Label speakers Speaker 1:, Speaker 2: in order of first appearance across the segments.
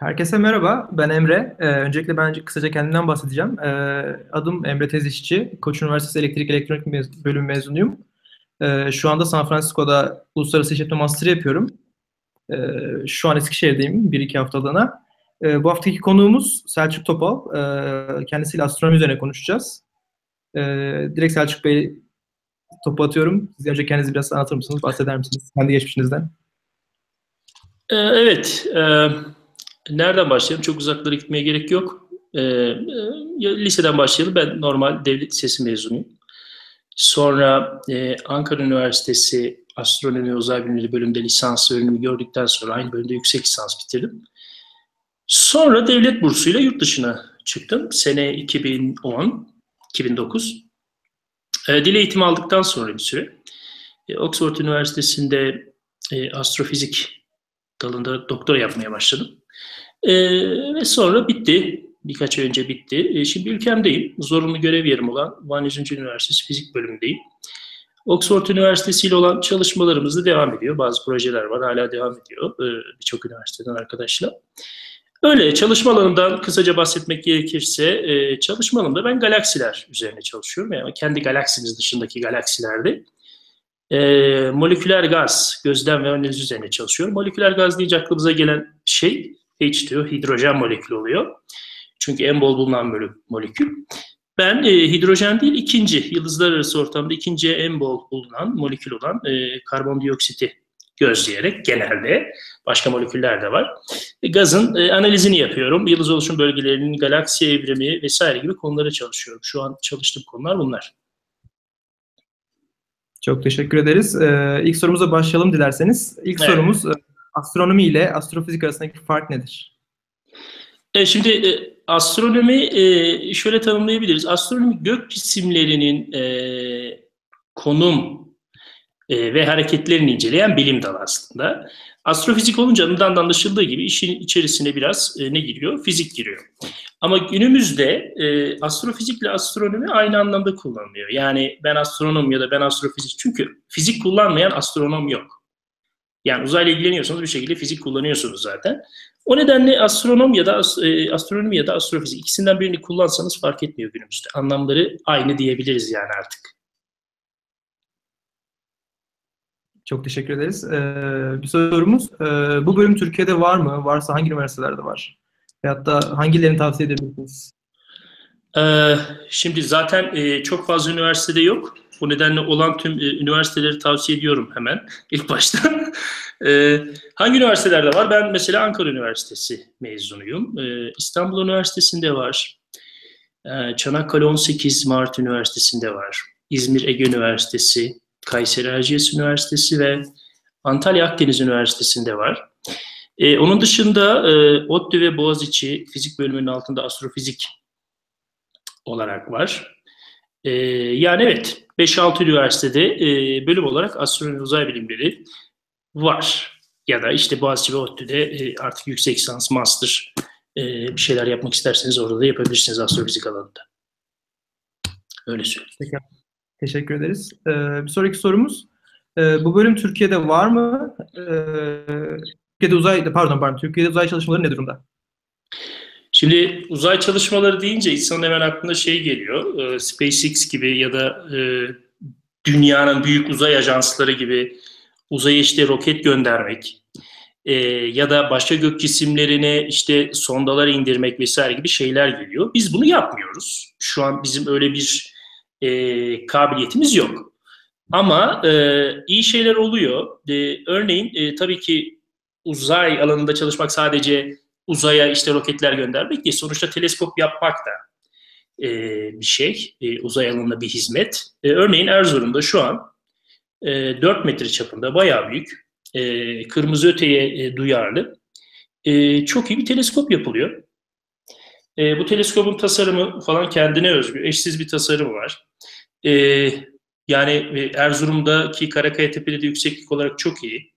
Speaker 1: Herkese merhaba, ben Emre. Ee, öncelikle ben kısaca kendimden bahsedeceğim. Ee, adım Emre Tezişçi, Koç Üniversitesi Elektrik Elektronik mez- bölüm mezunuyum. Ee, şu anda San Francisco'da Uluslararası İşletme Master yapıyorum. Ee, şu an Eskişehir'deyim, bir iki haftalığına. Ee, bu haftaki konuğumuz Selçuk Topal. Ee, kendisiyle astronomi üzerine konuşacağız. Ee, direkt Selçuk Bey topu atıyorum. Siz önce kendinizi biraz anlatır mısınız, bahseder misiniz kendi geçmişinizden?
Speaker 2: Ee, evet, e, nereden başlayalım? Çok uzaklara gitmeye gerek yok. Ee, e, liseden başlayalım. Ben normal devlet lisesi mezunuyum. Sonra e, Ankara Üniversitesi Astronomi ve Uzay Bilimleri bölümünde lisans öğrenimi gördükten sonra aynı bölümde yüksek lisans bitirdim. Sonra devlet bursuyla yurt dışına çıktım. Sene 2010, 2009. E, dil eğitimi aldıktan sonra bir süre. E, Oxford Üniversitesi'nde e, astrofizik dalında doktora yapmaya başladım. E, ve sonra bitti. Birkaç ay önce bitti. E, şimdi ülkemdeyim. Zorunlu görev yerim olan Van Yüzüncü Üniversitesi Fizik bölümündeyim. Oxford Üniversitesi ile olan çalışmalarımız da devam ediyor. Bazı projeler var, hala devam ediyor. E, Birçok üniversiteden arkadaşlar. Öyle çalışma alanından kısaca bahsetmek gerekirse e, çalışma alanında ben galaksiler üzerine çalışıyorum. Yani kendi galaksimiz dışındaki galaksilerde e, moleküler gaz gözlem ve analiz üzerine çalışıyorum. Moleküler gaz deyince aklımıza gelen şey H2O, hidrojen molekülü oluyor. Çünkü en bol bulunan molekül. Ben e, hidrojen değil ikinci, yıldızlar arası ortamda ikinci en bol bulunan molekül olan e, karbondioksiti gözleyerek genelde başka moleküller de var. E, gazın e, analizini yapıyorum. Yıldız oluşum bölgelerinin galaksi evrimi vesaire gibi konulara çalışıyorum. Şu an çalıştığım konular bunlar.
Speaker 1: Çok teşekkür ederiz. Ee, ilk sorumuza başlayalım dilerseniz. İlk evet. sorumuz e, astronomi ile astrofizik arasındaki fark nedir?
Speaker 2: E, şimdi e, astronomi e, şöyle tanımlayabiliriz. Astronomi gök cisimlerinin e, konum e, ve hareketlerini inceleyen bilim dalı aslında. Astrofizik olunca adından da anlaşıldığı gibi işin içerisine biraz e, ne giriyor? Fizik giriyor. Ama günümüzde e, astrofizikle astronomi aynı anlamda kullanılıyor. Yani ben astronom ya da ben astrofizik. Çünkü fizik kullanmayan astronom yok. Yani uzayla ilgileniyorsanız bir şekilde fizik kullanıyorsunuz zaten. O nedenle astronom ya da e, astronomi ya da astrofizik ikisinden birini kullansanız fark etmiyor günümüzde. Anlamları aynı diyebiliriz yani artık.
Speaker 1: Çok teşekkür ederiz. Ee, bir sorumuz. Ee, bu bölüm Türkiye'de var mı? Varsa hangi üniversitelerde var? Veyahut da hangilerini tavsiye edebilirsiniz?
Speaker 2: Ee, şimdi zaten e, çok fazla üniversitede yok. Bu nedenle olan tüm e, üniversiteleri tavsiye ediyorum hemen ilk başta. e, hangi üniversitelerde var? Ben mesela Ankara Üniversitesi mezunuyum. E, İstanbul Üniversitesi'nde var. E, Çanakkale 18 Mart Üniversitesi'nde var. İzmir Ege Üniversitesi, Kayseri Erciyes Üniversitesi ve Antalya Akdeniz Üniversitesi'nde var. E, onun dışında e, ODTÜ ve Boğaziçi fizik bölümünün altında astrofizik olarak var. E, yani evet 5-6 üniversitede e, bölüm olarak astronomi uzay bilimleri var. Ya da işte Boğaziçi ve ODTÜ'de e, artık yüksek lisans, master e, bir şeyler yapmak isterseniz orada da yapabilirsiniz astrofizik alanında. Öyle söyleyeyim.
Speaker 1: Peki. Teşekkür ederiz. Ee, bir sonraki sorumuz. Ee, bu bölüm Türkiye'de var mı? Ee, Türkiye'de uzay, pardon pardon, Türkiye'de uzay çalışmaları ne durumda?
Speaker 2: Şimdi uzay çalışmaları deyince insanın hemen aklına şey geliyor. E, SpaceX gibi ya da e, dünyanın büyük uzay ajansları gibi uzaya işte roket göndermek e, ya da başka gök cisimlerine işte sondalar indirmek vesaire gibi şeyler geliyor. Biz bunu yapmıyoruz. Şu an bizim öyle bir e, kabiliyetimiz yok. Ama e, iyi şeyler oluyor. E, örneğin e, tabii ki uzay alanında çalışmak sadece uzaya işte roketler göndermek değil. Sonuçta teleskop yapmak da e, bir şey. E, uzay alanında bir hizmet. E, örneğin Erzurum'da şu an e, 4 metre çapında bayağı büyük e, kırmızı öteye e, duyarlı e, çok iyi bir teleskop yapılıyor. E, bu teleskopun tasarımı falan kendine özgü. Eşsiz bir tasarımı var. E, yani e, Erzurum'daki Karakaya Tepe'de de yükseklik olarak çok iyi.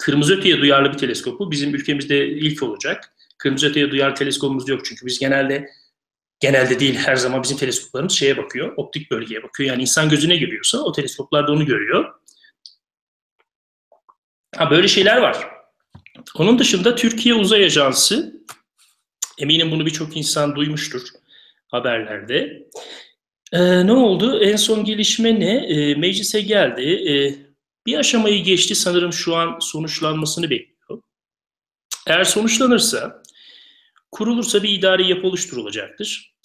Speaker 2: Kırmızı öteye duyarlı bir teleskopu bizim ülkemizde ilk olacak. Kırmızı öteye duyarlı teleskopumuz yok çünkü biz genelde genelde değil her zaman bizim teleskoplarımız şeye bakıyor, optik bölgeye bakıyor. Yani insan gözüne giriyorsa o teleskoplar da onu görüyor. Ha böyle şeyler var. onun dışında Türkiye Uzay Ajansı, eminim bunu birçok insan duymuştur haberlerde. Ee, ne oldu? En son gelişme ne? Ee, meclise geldi. Ee, bir aşamayı geçti. Sanırım şu an sonuçlanmasını bekliyor. Eğer sonuçlanırsa, kurulursa bir idari yapı oluşturulacaktır.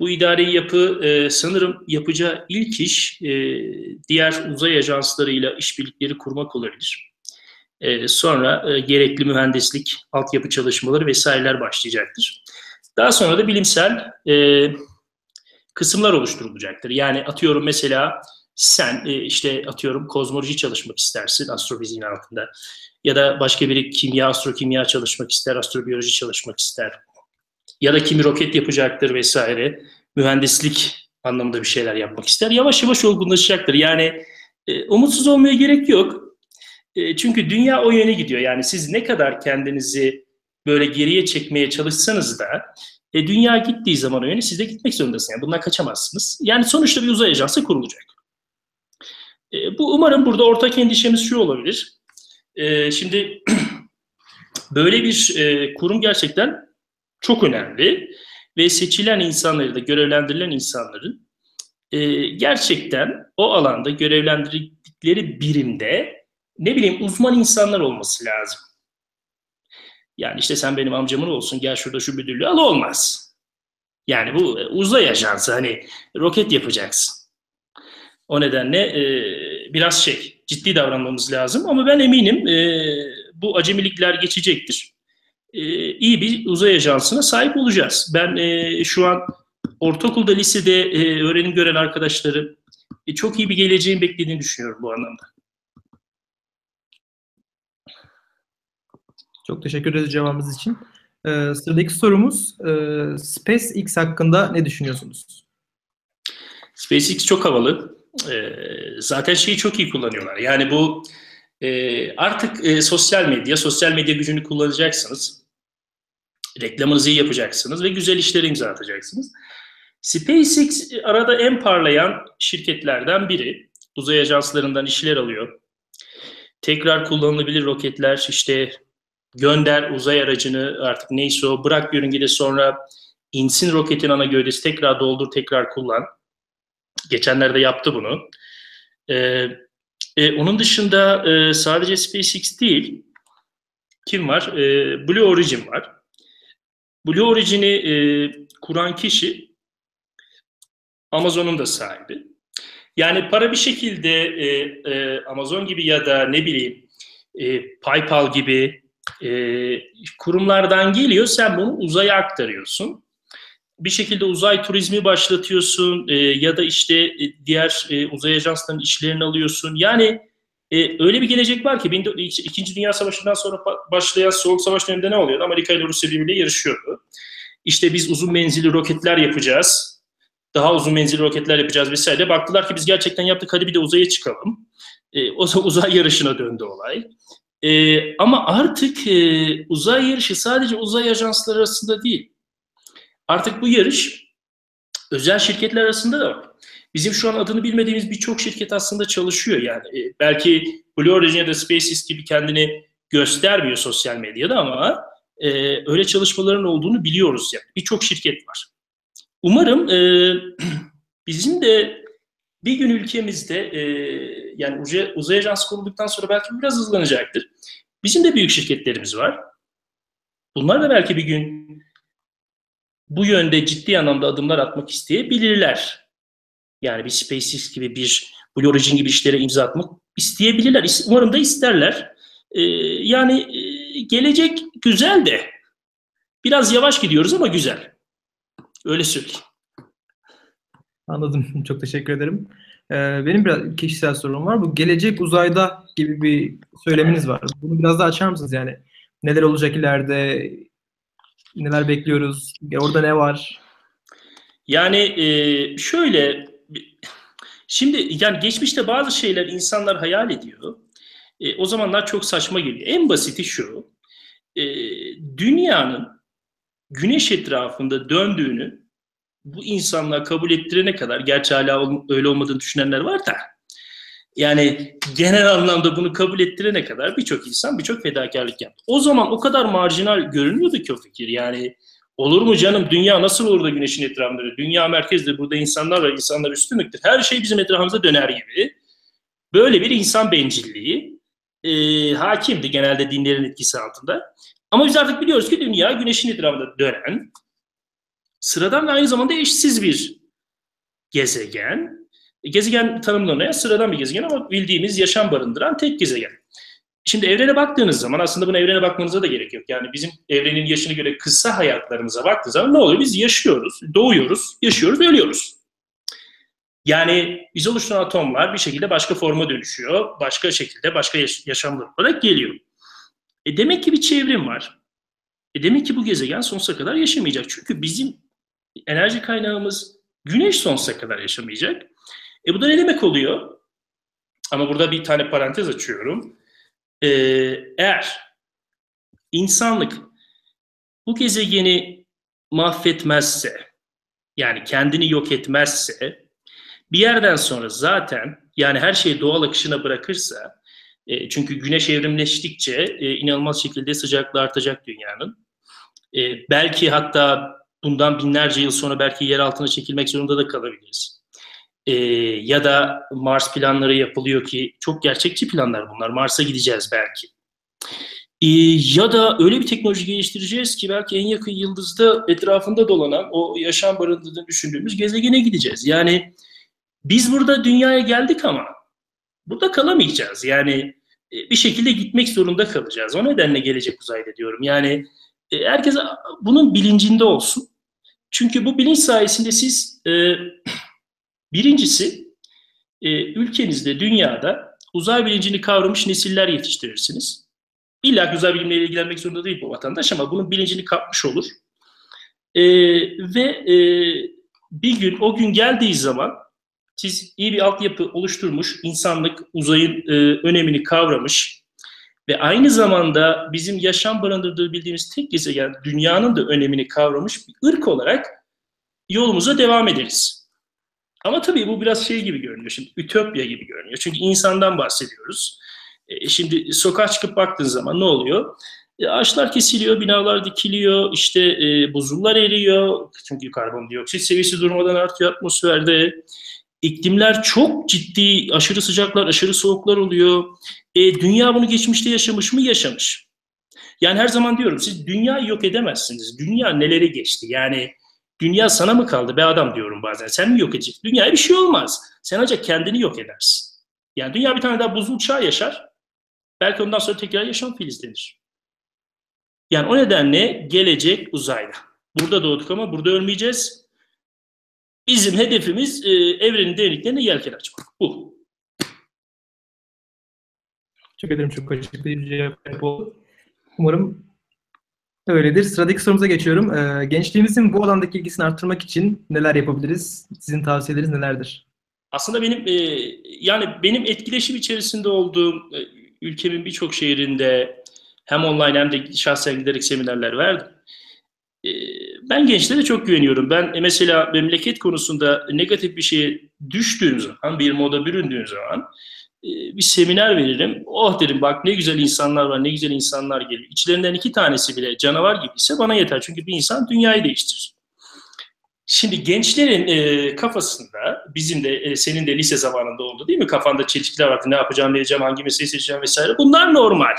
Speaker 2: Bu idari yapı e, sanırım yapacağı ilk iş e, diğer uzay ajanslarıyla işbirlikleri kurmak olabilir. E, sonra e, gerekli mühendislik, altyapı çalışmaları vesaireler başlayacaktır. Daha sonra da bilimsel e, kısımlar oluşturulacaktır. Yani atıyorum mesela sen e, işte atıyorum kozmoloji çalışmak istersin astrofiziğin altında ya da başka biri kimya, astrokimya çalışmak ister, astrobiyoloji çalışmak ister ya da kimi roket yapacaktır vesaire. Mühendislik anlamında bir şeyler yapmak ister. Yavaş yavaş olgunlaşacaktır. Yani e, umutsuz olmaya gerek yok. E, çünkü dünya o yöne gidiyor. Yani siz ne kadar kendinizi böyle geriye çekmeye çalışsanız da e, dünya gittiği zaman o yöne siz de gitmek zorundasınız. Yani bundan kaçamazsınız. Yani sonuçta bir uzay ajansı kurulacak. E, bu umarım burada ortak endişemiz şu olabilir. E, şimdi böyle bir e, kurum gerçekten çok önemli ve seçilen insanları da görevlendirilen insanların e, gerçekten o alanda görevlendirdikleri birimde ne bileyim uzman insanlar olması lazım. Yani işte sen benim amcamın olsun gel şurada şu müdürlüğü al olmaz. Yani bu uzay ajansı hani roket yapacaksın. O nedenle e, biraz şey ciddi davranmamız lazım ama ben eminim e, bu acemilikler geçecektir. E, iyi bir uzay ajansına sahip olacağız. Ben e, şu an ortaokulda, lisede e, öğrenim gören arkadaşlarım e, çok iyi bir geleceğin beklediğini düşünüyorum bu anlamda.
Speaker 1: Çok teşekkür ederiz cevabınız için. Ee, sıradaki sorumuz e, SpaceX hakkında ne düşünüyorsunuz?
Speaker 2: SpaceX çok havalı. Ee, zaten şeyi çok iyi kullanıyorlar. Yani bu e, artık e, sosyal medya, sosyal medya gücünü kullanacaksınız. Reklamınızı iyi yapacaksınız ve güzel işleri imza atacaksınız. SpaceX arada en parlayan şirketlerden biri. Uzay ajanslarından işler alıyor. Tekrar kullanılabilir roketler, işte gönder uzay aracını artık neyse o bırak yörüngede sonra insin roketin ana gövdesi tekrar doldur tekrar kullan. Geçenlerde yaptı bunu. Ee, e, onun dışında e, sadece SpaceX değil kim var? E, Blue Origin var. Blue Origin'i e, kuran kişi Amazon'un da sahibi. Yani para bir şekilde e, e, Amazon gibi ya da ne bileyim e, PayPal gibi e, kurumlardan geliyor. Sen bunu uzaya aktarıyorsun. Bir şekilde uzay turizmi başlatıyorsun e, ya da işte e, diğer e, uzay ajanslarının işlerini alıyorsun. Yani e, öyle bir gelecek var ki İkinci Dünya Savaşı'ndan sonra başlayan Soğuk Savaş döneminde ne oluyordu? Amerika ile Rusya birbiriyle yarışıyordu. İşte biz uzun menzilli roketler yapacağız. Daha uzun menzilli roketler yapacağız vesaire. Baktılar ki biz gerçekten yaptık hadi bir de uzaya çıkalım. E, o uzay yarışına döndü olay. E, ama artık e, uzay yarışı sadece uzay ajansları arasında değil. Artık bu yarış özel şirketler arasında da var. Bizim şu an adını bilmediğimiz birçok şirket aslında çalışıyor yani. E, belki Blue Origin ya da SpaceX gibi kendini göstermiyor sosyal medyada ama e, öyle çalışmaların olduğunu biliyoruz yani. Birçok şirket var. Umarım e, bizim de bir gün ülkemizde e, yani uzay, uzay ajansı kurulduktan sonra belki biraz hızlanacaktır. Bizim de büyük şirketlerimiz var. Bunlar da belki bir gün bu yönde ciddi anlamda adımlar atmak isteyebilirler. Yani bir SpaceX gibi bir Blue Origin gibi işlere imza atmak isteyebilirler. Umarım da isterler. Ee, yani e, gelecek güzel de biraz yavaş gidiyoruz ama güzel. Öyle söyleyeyim.
Speaker 1: Anladım. Çok teşekkür ederim. Ee, benim biraz kişisel sorum var. Bu gelecek uzayda gibi bir söyleminiz var. Bunu biraz daha açar mısınız yani? Neler olacak ileride? Neler bekliyoruz? Orada ne var?
Speaker 2: Yani e, şöyle şimdi yani geçmişte bazı şeyler insanlar hayal ediyor. E, o zamanlar çok saçma geliyor. En basiti şu. E, dünyanın güneş etrafında döndüğünü bu insanlar kabul ettirene kadar, gerçi hala öyle olmadığını düşünenler var da, Yani genel anlamda bunu kabul ettirene kadar birçok insan birçok fedakarlık yaptı. O zaman o kadar marjinal görünüyordu ki o fikir. Yani olur mu canım dünya nasıl olur da güneşin etrafında? Dünya merkezde burada insanlar var, insanlar üstünlüktür. Her şey bizim etrafımıza döner gibi. Böyle bir insan bencilliği e, hakimdi genelde dinlerin etkisi altında. Ama biz artık biliyoruz ki dünya güneşin etrafında dönen, sıradan ve aynı zamanda eşsiz bir gezegen. E, gezegen tanımlanıyor sıradan bir gezegen ama bildiğimiz yaşam barındıran tek gezegen. Şimdi evrene baktığınız zaman aslında buna evrene bakmanıza da gerek yok. Yani bizim evrenin yaşını göre kısa hayatlarımıza baktığınız zaman ne oluyor? Biz yaşıyoruz, doğuyoruz, yaşıyoruz ve ölüyoruz. Yani biz oluşturan atomlar bir şekilde başka forma dönüşüyor. Başka şekilde başka yaş- yaşamlar olarak geliyor. E demek ki bir çevrim var. E demek ki bu gezegen sonsuza kadar yaşamayacak. Çünkü bizim enerji kaynağımız güneş sonsuza kadar yaşamayacak. E bu da ne demek oluyor? Ama burada bir tane parantez açıyorum. Ee, eğer insanlık bu gezegeni mahvetmezse, yani kendini yok etmezse, bir yerden sonra zaten yani her şeyi doğal akışına bırakırsa, e, çünkü güneş evrimleştikçe e, inanılmaz şekilde sıcaklığı artacak dünyanın. E, belki hatta bundan binlerce yıl sonra belki yer altına çekilmek zorunda da kalabiliriz. E, ya da Mars planları yapılıyor ki çok gerçekçi planlar bunlar. Mars'a gideceğiz belki. E, ya da öyle bir teknoloji geliştireceğiz ki belki en yakın yıldızda etrafında dolanan o yaşam barındığını düşündüğümüz gezegene gideceğiz. Yani biz burada dünyaya geldik ama burada kalamayacağız. Yani e, bir şekilde gitmek zorunda kalacağız. O nedenle gelecek uzayda diyorum. Yani e, herkes bunun bilincinde olsun. Çünkü bu bilinç sayesinde siz e, birincisi e, ülkenizde, dünyada uzay bilincini kavramış nesiller yetiştirirsiniz. İlla uzay bilimleriyle ilgilenmek zorunda değil bu vatandaş ama bunun bilincini kapmış olur. E, ve e, bir gün, o gün geldiği zaman siz iyi bir altyapı oluşturmuş, insanlık uzayın e, önemini kavramış ve aynı zamanda bizim yaşam barındırdığı bildiğimiz tek gezegen dünyanın da önemini kavramış bir ırk olarak yolumuza devam ederiz. Ama tabii bu biraz şey gibi görünüyor şimdi, ütopya gibi görünüyor. Çünkü insandan bahsediyoruz. E, şimdi sokağa çıkıp baktığın zaman ne oluyor? E, ağaçlar kesiliyor, binalar dikiliyor, işte e, buzullar eriyor. Çünkü karbondioksit seviyesi durmadan artıyor atmosferde. İklimler çok ciddi, aşırı sıcaklar, aşırı soğuklar oluyor. E, dünya bunu geçmişte yaşamış mı? Yaşamış. Yani her zaman diyorum siz dünyayı yok edemezsiniz. Dünya neleri geçti? Yani dünya sana mı kaldı be adam diyorum bazen. Sen mi yok edeceksin? Dünyaya bir şey olmaz. Sen ancak kendini yok edersin. Yani dünya bir tane daha buzul çağ yaşar. Belki ondan sonra tekrar yaşam filizlenir. Yani o nedenle gelecek uzayda. Burada doğduk ama burada ölmeyeceğiz. Bizim hedefimiz e, evrenin derinliklerine yelken açmak. Bu.
Speaker 1: Çok ederim. Çok açıklayıcı cevap oldu. Umarım öyledir. Sıradaki sorumuza geçiyorum. Ee, gençliğimizin bu alandaki ilgisini arttırmak için neler yapabiliriz? Sizin tavsiyeleriniz nelerdir?
Speaker 2: Aslında benim e, yani benim etkileşim içerisinde olduğum e, ülkemin birçok şehrinde hem online hem de şahsen giderek seminerler verdim. E, ben gençlere çok güveniyorum. Ben e, mesela memleket konusunda negatif bir şeye düştüğüm zaman, bir moda büründüğüm zaman bir seminer veririm. Oh derim bak ne güzel insanlar var, ne güzel insanlar geliyor. İçlerinden iki tanesi bile canavar gibi ise bana yeter. Çünkü bir insan dünyayı değiştirir. Şimdi gençlerin e, kafasında, bizim de e, senin de lise zamanında oldu değil mi? Kafanda çelişkiler vardı. Ne yapacağım, ne edeceğim, hangi mesleği seçeceğim vesaire. Bunlar normal.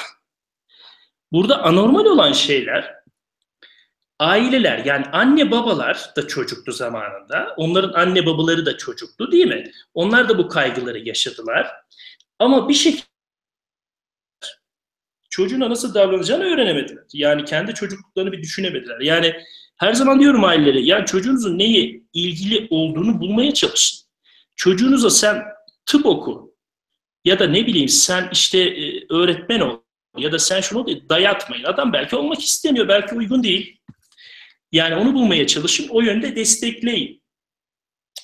Speaker 2: Burada anormal olan şeyler aileler yani anne babalar da çocuktu zamanında. Onların anne babaları da çocuktu değil mi? Onlar da bu kaygıları yaşadılar. Ama bir şekilde çocuğuna nasıl davranacağını öğrenemediler. Yani kendi çocukluklarını bir düşünemediler. Yani her zaman diyorum ailelere yani çocuğunuzun neye ilgili olduğunu bulmaya çalışın. Çocuğunuza sen tıp oku ya da ne bileyim sen işte e, öğretmen ol ya da sen şunu dayatmayın. Adam belki olmak istemiyor, belki uygun değil. Yani onu bulmaya çalışın, o yönde destekleyin.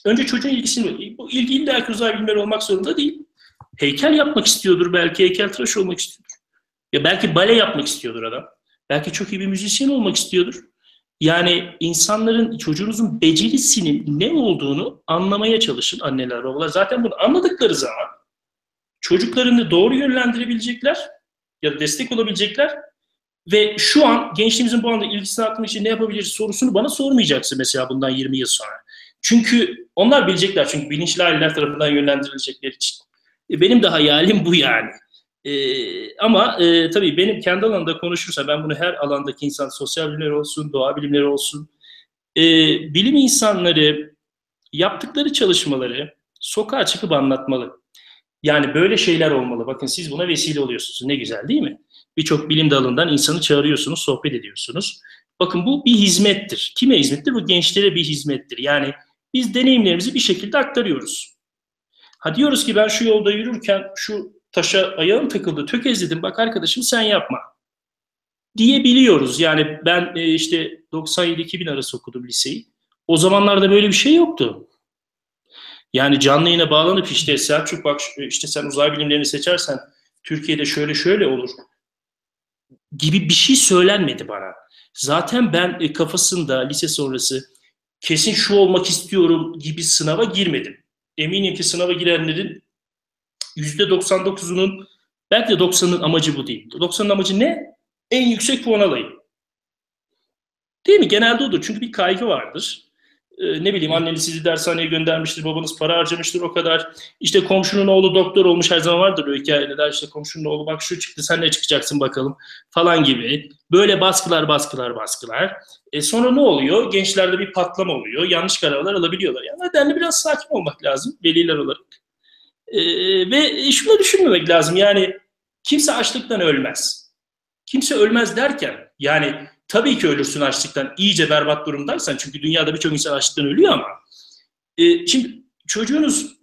Speaker 2: Önce çocuğun ilgisini, bu ilgi illa ki uzay bilimleri olmak zorunda değil. Heykel yapmak istiyordur belki, heykeltıraş olmak istiyordur. Ya belki bale yapmak istiyordur adam. Belki çok iyi bir müzisyen olmak istiyordur. Yani insanların, çocuğunuzun becerisinin ne olduğunu anlamaya çalışın anneler babalar. Zaten bunu anladıkları zaman çocuklarını doğru yönlendirebilecekler ya da destek olabilecekler ve şu an gençliğimizin bu anda ilgisini arttırmak için ne yapabiliriz sorusunu bana sormayacaksın mesela bundan 20 yıl sonra. Çünkü onlar bilecekler çünkü bilinçli aileler tarafından yönlendirilecekler için. E, benim de hayalim bu yani. E, ama e, tabii benim kendi alanında konuşursa ben bunu her alandaki insan, sosyal bilimler olsun, doğa bilimleri olsun, e, bilim insanları yaptıkları çalışmaları sokağa çıkıp anlatmalı. Yani böyle şeyler olmalı. Bakın siz buna vesile oluyorsunuz. Ne güzel değil mi? Birçok bilim dalından insanı çağırıyorsunuz, sohbet ediyorsunuz. Bakın bu bir hizmettir. Kime hizmettir? Bu gençlere bir hizmettir. Yani biz deneyimlerimizi bir şekilde aktarıyoruz. Ha diyoruz ki ben şu yolda yürürken şu taşa ayağım takıldı, tökezledim. Bak arkadaşım sen yapma. Diyebiliyoruz. Yani ben e, işte 97-2000 arası okudum liseyi. O zamanlarda böyle bir şey yoktu. Yani canlı yayına bağlanıp işte Selçuk bak işte sen uzay bilimlerini seçersen Türkiye'de şöyle şöyle olur gibi bir şey söylenmedi bana. Zaten ben e, kafasında lise sonrası kesin şu olmak istiyorum gibi sınava girmedim. Eminim ki sınava girenlerin %99'unun belki de 90'ın amacı bu değil. 90'ın amacı ne? En yüksek puan alayım. Değil mi? Genelde odur. Çünkü bir kaygı vardır e, ne bileyim anneniz sizi dershaneye göndermiştir, babanız para harcamıştır o kadar. İşte komşunun oğlu doktor olmuş her zaman vardır o hikayeler. İşte komşunun oğlu bak şu çıktı sen ne çıkacaksın bakalım falan gibi. Böyle baskılar baskılar baskılar. E sonra ne oluyor? Gençlerde bir patlama oluyor. Yanlış kararlar alabiliyorlar. Yani nedenle biraz sakin olmak lazım veliler olarak. E, ve şunu düşünmemek lazım. Yani kimse açlıktan ölmez. Kimse ölmez derken yani Tabii ki ölürsün açlıktan. iyice berbat durumdaysan. Çünkü dünyada birçok insan açlıktan ölüyor ama. E, şimdi çocuğunuz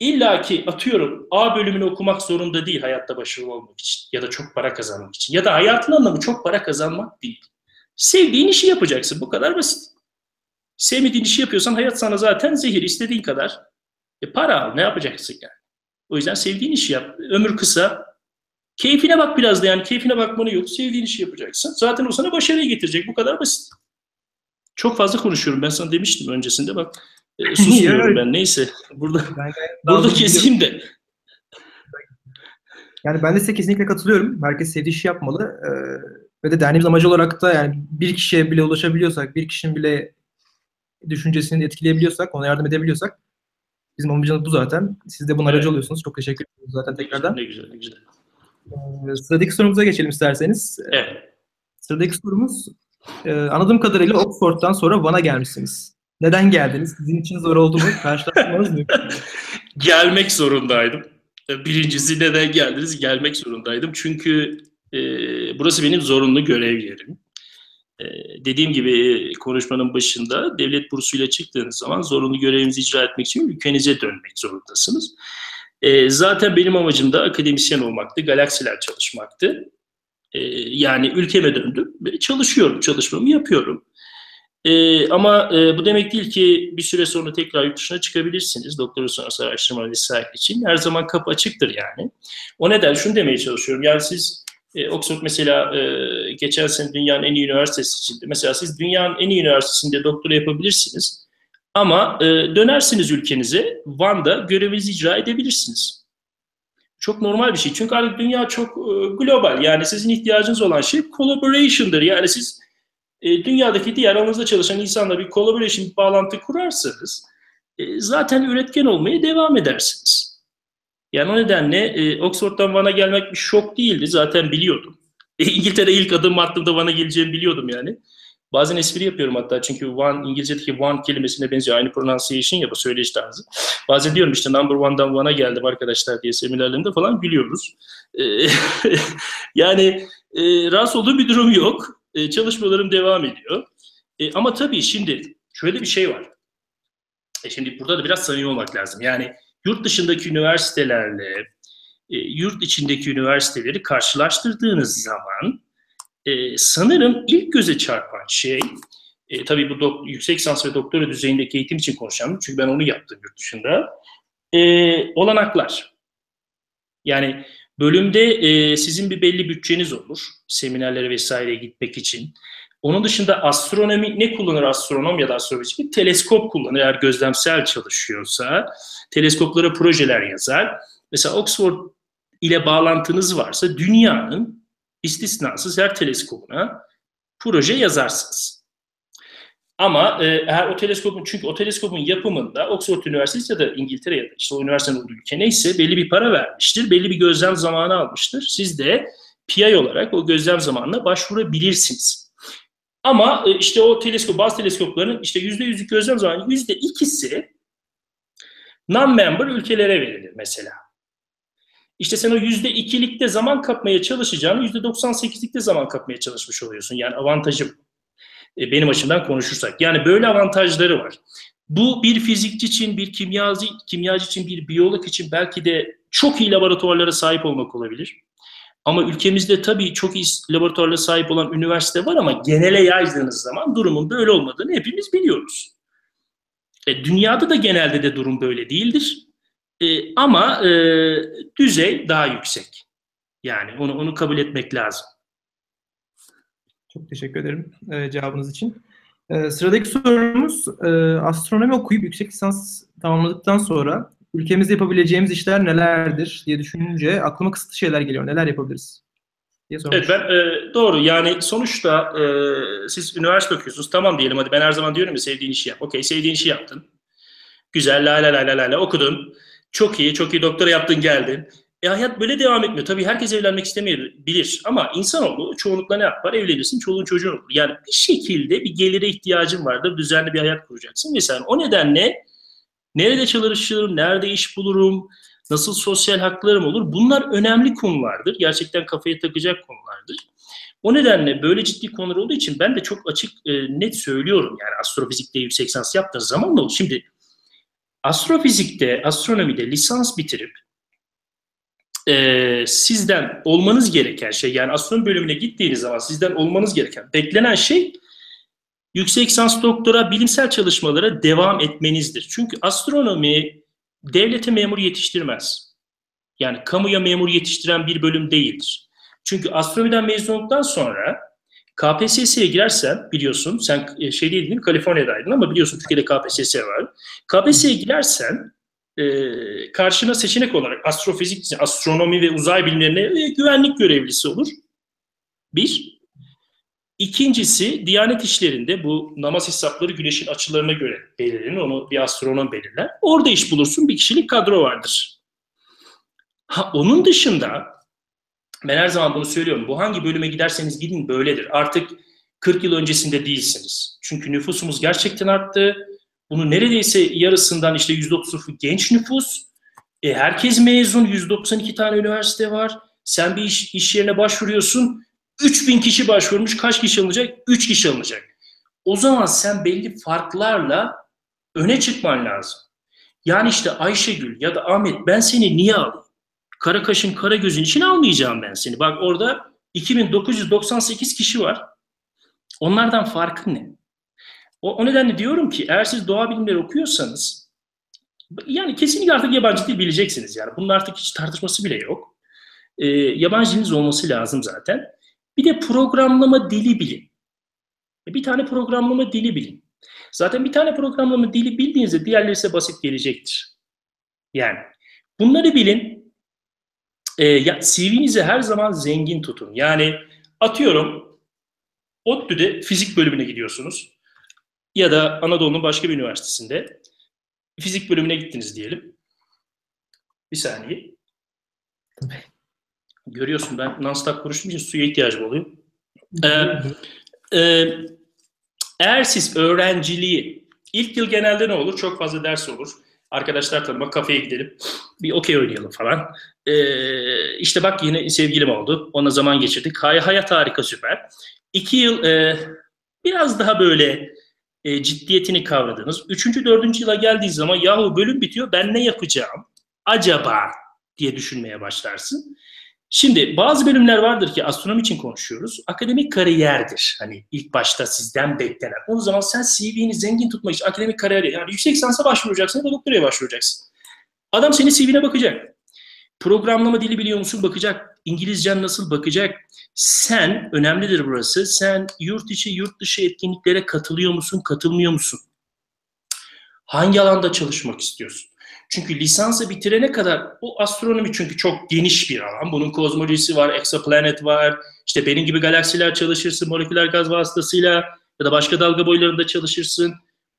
Speaker 2: illaki atıyorum A bölümünü okumak zorunda değil hayatta başarılı olmak için. Ya da çok para kazanmak için. Ya da hayatın anlamı çok para kazanmak değil. Sevdiğin işi yapacaksın. Bu kadar basit. Sevmediğin işi yapıyorsan hayat sana zaten zehir. istediğin kadar. E para al. Ne yapacaksın yani? O yüzden sevdiğin işi yap. Ömür kısa. Keyfine bak biraz da yani keyfine bakmanı yok. Sevdiğin işi yapacaksın. Zaten o sana başarıyı getirecek. Bu kadar basit. Çok fazla konuşuyorum. Ben sana demiştim öncesinde bak. E, susmuyorum ben. Neyse. Burada ben burada keseyim de.
Speaker 1: Yani ben de size kesinlikle katılıyorum. Herkes sevdiği işi yapmalı. Ee, ve de derneğimiz amacı olarak da yani bir kişiye bile ulaşabiliyorsak, bir kişinin bile düşüncesini etkileyebiliyorsak, ona yardım edebiliyorsak bizim amacımız bu zaten. Siz de bunun evet. aracı oluyorsunuz. Çok teşekkür ederim zaten tekrardan.
Speaker 2: Ne güzel, ne güzel.
Speaker 1: Ee, sıradaki sorumuza geçelim isterseniz.
Speaker 2: Evet.
Speaker 1: Sıradaki sorumuz e, anladığım kadarıyla Oxford'dan sonra Van'a gelmişsiniz. Neden geldiniz? Sizin için zor oldu mu? Karşılaştırmanız mı?
Speaker 2: Gelmek zorundaydım. Birincisi neden geldiniz? Gelmek zorundaydım. Çünkü e, burası benim zorunlu görev yerim. E, dediğim gibi konuşmanın başında devlet bursuyla çıktığınız zaman zorunlu görevinizi icra etmek için ülkenize dönmek zorundasınız. E, zaten benim amacım da akademisyen olmaktı, galaksiler çalışmaktı. E, yani ülkeme döndüm ve çalışıyorum, çalışmamı yapıyorum. E, ama e, bu demek değil ki bir süre sonra tekrar yurt dışına çıkabilirsiniz. Doktora sonrası araştırma vesaire için. Her zaman kapı açıktır yani. O neden şunu demeye çalışıyorum. Yani siz e, Oxford mesela e, geçen sene dünyanın en iyi üniversitesi içinde. Mesela siz dünyanın en iyi üniversitesinde doktora yapabilirsiniz. Ama e, dönersiniz ülkenize, Van'da görevinizi icra edebilirsiniz. Çok normal bir şey. Çünkü artık dünya çok e, global. Yani sizin ihtiyacınız olan şey collaboration'dır. Yani siz e, dünyadaki diğer alanınızda çalışan insanla bir collaboration, bir bağlantı kurarsanız e, zaten üretken olmaya devam edersiniz. Yani o nedenle e, Oxford'dan Van'a gelmek bir şok değildi. Zaten biliyordum. E, İngiltere ilk adım attığımda Van'a geleceğimi biliyordum yani. Bazen espri yapıyorum hatta çünkü one, İngilizce'deki one kelimesine benziyor. Aynı pronunciation ya bu söyleyiş tarzı. Bazen diyorum işte number one'dan one'a geldim arkadaşlar diye seminerlerinde falan gülüyoruz. Ee, yani e, rahatsız olduğum bir durum yok. E, çalışmalarım devam ediyor. E, ama tabii şimdi şöyle bir şey var. E, şimdi burada da biraz samimi olmak lazım. Yani yurt dışındaki üniversitelerle e, yurt içindeki üniversiteleri karşılaştırdığınız zaman e, sanırım ilk göze çarpan şey, e, tabii bu dok- yüksek lisans ve doktora düzeyindeki eğitim için konuşacağım. Çünkü ben onu yaptım yurt dışında. E, olanaklar. Yani bölümde e, sizin bir belli bütçeniz olur. Seminerlere vesaire gitmek için. Onun dışında astronomi ne kullanır astronom ya da astrofizik? Bir teleskop kullanır eğer gözlemsel çalışıyorsa. Teleskoplara projeler yazar. Mesela Oxford ile bağlantınız varsa dünyanın istisnasız her teleskopuna proje yazarsınız. Ama e, eğer o teleskopun çünkü o teleskopun yapımında Oxford Üniversitesi ya da İngiltere ya da işte o üniversitenin olduğu ülke neyse belli bir para vermiştir. Belli bir gözlem zamanı almıştır. Siz de PI olarak o gözlem zamanına başvurabilirsiniz. Ama e, işte o teleskop, bazı teleskopların işte yüzde yüzlük gözlem zamanı yüzde ikisi non-member ülkelere verilir mesela. İşte sen o yüzde ikilikte zaman kapmaya çalışacağını yüzde 98'likte zaman kapmaya çalışmış oluyorsun. Yani avantajım e, benim açımdan konuşursak. Yani böyle avantajları var. Bu bir fizikçi için, bir kimyacı, kimyacı için, bir biyolog için belki de çok iyi laboratuvarlara sahip olmak olabilir. Ama ülkemizde tabii çok iyi laboratuvarlara sahip olan üniversite var ama genele yaydığınız zaman durumun böyle olmadığını hepimiz biliyoruz. E, dünyada da genelde de durum böyle değildir. E, ama e, düzey daha yüksek. Yani onu onu kabul etmek lazım.
Speaker 1: Çok teşekkür ederim e, cevabınız için. E, sıradaki sorumuz e, astronomi okuyup yüksek lisans tamamladıktan sonra ülkemizde yapabileceğimiz işler nelerdir diye düşününce aklıma kısıtlı şeyler geliyor. Neler yapabiliriz?
Speaker 2: Diye evet ben e, doğru yani sonuçta e, siz üniversite okuyorsunuz tamam diyelim hadi ben her zaman diyorum ya sevdiğin işi yap. Okey sevdiğin işi yaptın. Güzel la la la la la okudun. Çok iyi çok iyi doktora yaptın geldin. E hayat böyle devam etmiyor. Tabii herkes evlenmek istemeyebilir ama insanoğlu çoğunlukla ne yapar? Evlenirsin, çoluğun çocuğun olur. Yani bir şekilde bir gelire ihtiyacın vardır. Düzenli bir hayat kuracaksın vesaire. O nedenle nerede çalışırım, nerede iş bulurum, nasıl sosyal haklarım olur? Bunlar önemli konulardır. Gerçekten kafaya takacak konulardır. O nedenle böyle ciddi konular olduğu için ben de çok açık e, net söylüyorum. Yani astrofizikte yüksek lisans yaptığınız zaman ne olur? Şimdi astrofizikte, astronomide lisans bitirip e, sizden olmanız gereken şey yani astronomi bölümüne gittiğiniz zaman sizden olmanız gereken beklenen şey yüksek lisans doktora bilimsel çalışmalara devam etmenizdir. Çünkü astronomi devlete memur yetiştirmez. Yani kamuya memur yetiştiren bir bölüm değildir. Çünkü astronomiden mezun olduktan sonra KPSS'ye girersen biliyorsun sen e, şey değildin Kaliforniya'daydın ama biliyorsun Türkiye'de KPSS var. KPSS'ye girersen e, karşına seçenek olarak astrofizik, astronomi ve uzay bilimlerine e, güvenlik görevlisi olur. Bir. İkincisi Diyanet işlerinde bu namaz hesapları güneşin açılarına göre belirlenir. Onu bir astronom belirler. Orada iş bulursun bir kişilik kadro vardır. Ha, onun dışında ben her zaman bunu söylüyorum. Bu hangi bölüme giderseniz gidin böyledir. Artık 40 yıl öncesinde değilsiniz. Çünkü nüfusumuz gerçekten arttı bunu neredeyse yarısından işte %30'u genç nüfus. E, herkes mezun. 192 tane üniversite var. Sen bir iş, iş yerine başvuruyorsun. 3000 kişi başvurmuş. Kaç kişi alınacak? 3 kişi alınacak. O zaman sen belli farklarla öne çıkman lazım. Yani işte Ayşegül ya da Ahmet ben seni niye alayım? Kara kaşın kara gözün için almayacağım ben seni. Bak orada 2998 kişi var. Onlardan farkın ne? O, o nedenle diyorum ki eğer siz doğa bilimleri okuyorsanız yani kesinlikle artık yabancı dil bileceksiniz yani. Bunun artık hiç tartışması bile yok. E, yabancı olması lazım zaten. Bir de programlama dili bilin. E, bir tane programlama dili bilin. Zaten bir tane programlama dili bildiğinizde diğerleri size basit gelecektir. Yani bunları bilin. E, ya, CV'nizi her zaman zengin tutun. Yani atıyorum ODTÜ'de fizik bölümüne gidiyorsunuz ya da Anadolu'nun başka bir üniversitesinde fizik bölümüne gittiniz diyelim. Bir saniye. Görüyorsun ben non-stop konuştuğum için suya ihtiyacım oluyor. Ee, e, eğer siz öğrenciliği, ilk yıl genelde ne olur? Çok fazla ders olur. Arkadaşlar tanımak, kafeye gidelim. Bir okey oynayalım falan. Ee, işte bak yine sevgilim oldu. Ona zaman geçirdik. Hay hayat harika süper. İki yıl e, biraz daha böyle e, ciddiyetini kavradınız. Üçüncü, dördüncü yıla geldiği zaman yahu bölüm bitiyor ben ne yapacağım acaba diye düşünmeye başlarsın. Şimdi bazı bölümler vardır ki astronomi için konuşuyoruz. Akademik kariyerdir. Hani ilk başta sizden beklenen. O zaman sen CV'ni zengin tutmak için akademik kariyer yani yüksek lisansa başvuracaksın ya da doktoraya başvuracaksın. Adam senin CV'ne bakacak. Programlama dili biliyor musun bakacak. İngilizcen nasıl bakacak. Sen, önemlidir burası, sen yurt içi, yurt dışı etkinliklere katılıyor musun, katılmıyor musun? Hangi alanda çalışmak istiyorsun? Çünkü lisansı bitirene kadar bu astronomi çünkü çok geniş bir alan. Bunun kozmolojisi var, exoplanet var. İşte benim gibi galaksiler çalışırsın, moleküler gaz vasıtasıyla ya da başka dalga boylarında çalışırsın.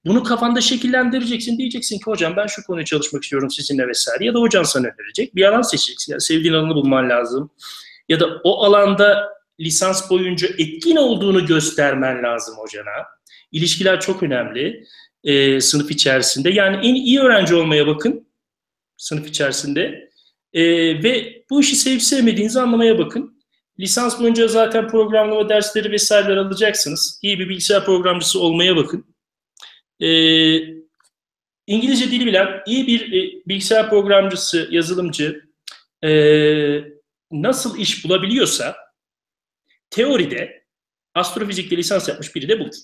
Speaker 2: Bunu kafanda şekillendireceksin. Diyeceksin ki hocam ben şu konuyu çalışmak istiyorum sizinle vesaire. Ya da hocan sana önerecek. Bir alan seçeceksin. Yani sevdiğin alanı bulman lazım. Ya da o alanda lisans boyunca etkin olduğunu göstermen lazım hocana. İlişkiler çok önemli e, sınıf içerisinde. Yani en iyi öğrenci olmaya bakın sınıf içerisinde. E, ve bu işi sevip sevmediğinizi anlamaya bakın. Lisans boyunca zaten programlama dersleri vesaireler alacaksınız. İyi bir bilgisayar programcısı olmaya bakın. E, İngilizce dili bilen iyi bir e, bilgisayar programcısı, yazılımcı e, nasıl iş bulabiliyorsa teoride astrofizikte lisans yapmış biri de bulur.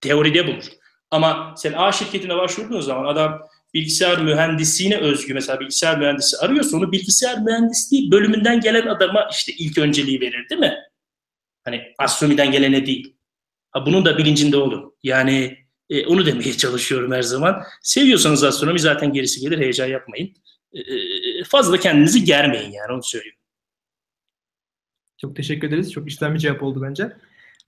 Speaker 2: Teoride bulur. Ama sen A şirketine başvurduğun zaman adam bilgisayar mühendisliğine özgü mesela bilgisayar mühendisi arıyorsa onu bilgisayar mühendisliği bölümünden gelen adama işte ilk önceliği verir değil mi? Hani astronomiden gelene değil. Ha, bunun da bilincinde olun. Yani e, onu demeye çalışıyorum her zaman. Seviyorsanız astronomi zaten gerisi gelir. Heyecan yapmayın. E, e fazla kendinizi germeyin yani onu söylüyorum.
Speaker 1: Çok teşekkür ederiz. Çok işten bir cevap oldu bence.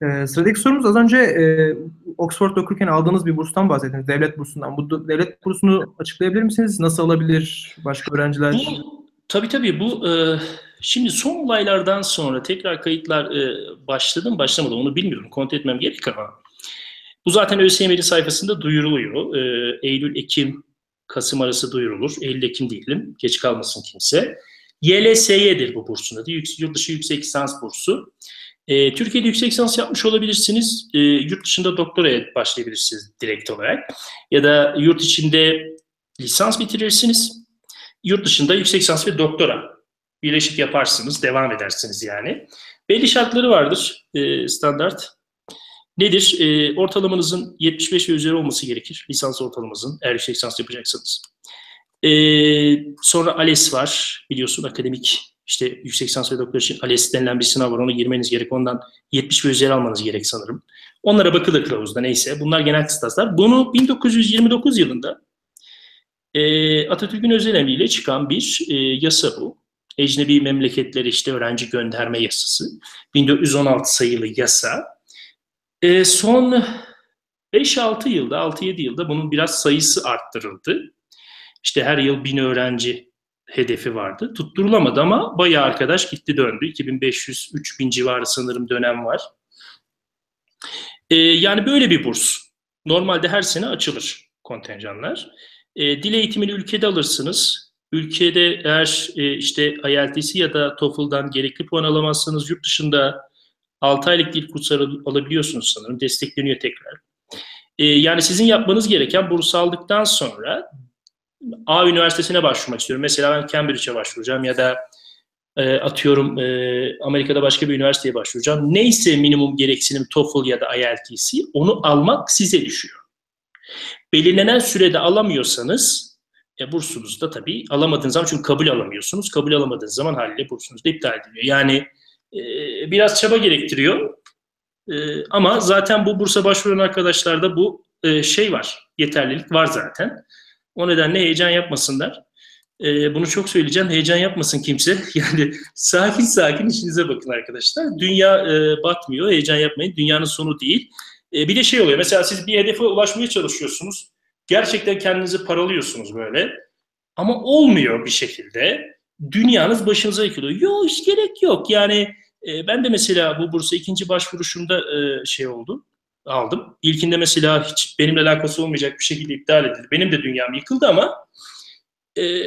Speaker 1: Ee, sıradaki sorumuz az önce e, Oxford'da okurken aldığınız bir burstan bahsettiniz. Devlet bursundan. Bu devlet bursunu açıklayabilir misiniz? Nasıl alabilir başka öğrenciler?
Speaker 2: Bu, tabii tabii bu e, şimdi son olaylardan sonra tekrar kayıtlar e, başladı mı başlamadı onu bilmiyorum. Kontrol etmem gerek ama bu zaten ÖSYM'li sayfasında duyuruluyor. E, Eylül, Ekim, Kasım arası duyurulur. Eylül, Ekim diyelim. Geç kalmasın kimse. YLSY'dir bu bursun adı. Yurt dışı yüksek lisans bursu. E, Türkiye'de yüksek lisans yapmış olabilirsiniz. E, yurt dışında doktoraya başlayabilirsiniz direkt olarak. Ya da yurt içinde lisans bitirirsiniz. Yurt dışında yüksek lisans ve doktora birleşik yaparsınız, devam edersiniz yani. Belli şartları vardır e, standart. Nedir? E, ortalamanızın 75 ve üzeri olması gerekir. Lisans ortalamanızın eğer yüksek lisans yapacaksanız. E, sonra ALES var biliyorsun akademik işte yüksek lisans ve doktor için ALES denilen bir sınav var. Ona girmeniz gerek. Ondan 70 ve üzeri almanız gerek sanırım. Onlara bakılır kılavuzda neyse. Bunlar genel kıstaslar. Bunu 1929 yılında e, Atatürk'ün özel emriyle çıkan bir e, yasa bu. Ecnebi memleketleri işte öğrenci gönderme yasası. 1916 sayılı yasa. E, son 5-6 yılda, 6-7 yılda bunun biraz sayısı arttırıldı. İşte her yıl 1000 öğrenci hedefi vardı. Tutturulamadı ama bayağı arkadaş gitti döndü. 2500-3000 civarı sanırım dönem var. Ee, yani böyle bir burs. Normalde her sene açılır kontenjanlar. Ee, dil eğitimini ülkede alırsınız. Ülkede eğer e, işte IELTS ya da TOEFL'dan gerekli puan alamazsanız yurt dışında 6 aylık dil kursları alabiliyorsunuz sanırım. Destekleniyor tekrar. Ee, yani sizin yapmanız gereken burs aldıktan sonra A üniversitesine başvurmak istiyorum. Mesela ben Cambridge'e başvuracağım ya da e, atıyorum e, Amerika'da başka bir üniversiteye başvuracağım. Neyse minimum gereksinim TOEFL ya da IELTS onu almak size düşüyor. Belirlenen sürede alamıyorsanız e, bursunuz da tabii alamadığınız zaman çünkü kabul alamıyorsunuz. Kabul alamadığınız zaman haliyle bursunuz da iptal ediliyor. Yani e, biraz çaba gerektiriyor. E, ama zaten bu bursa başvuran arkadaşlarda bu e, şey var. Yeterlilik var zaten. O nedenle heyecan yapmasınlar. Ee, bunu çok söyleyeceğim. Heyecan yapmasın kimse. Yani sakin sakin işinize bakın arkadaşlar. Dünya e, batmıyor. Heyecan yapmayın. Dünyanın sonu değil. Bir de şey oluyor. Mesela siz bir hedefe ulaşmaya çalışıyorsunuz. Gerçekten kendinizi paralıyorsunuz böyle. Ama olmuyor bir şekilde. Dünyanız başınıza yıkılıyor. Yok hiç gerek yok. Yani e, ben de mesela bu bursa ikinci başvuruşumda e, şey oldu aldım. İlkinde mesela hiç benimle alakası olmayacak bir şekilde iptal edildi. Benim de dünyam yıkıldı ama e,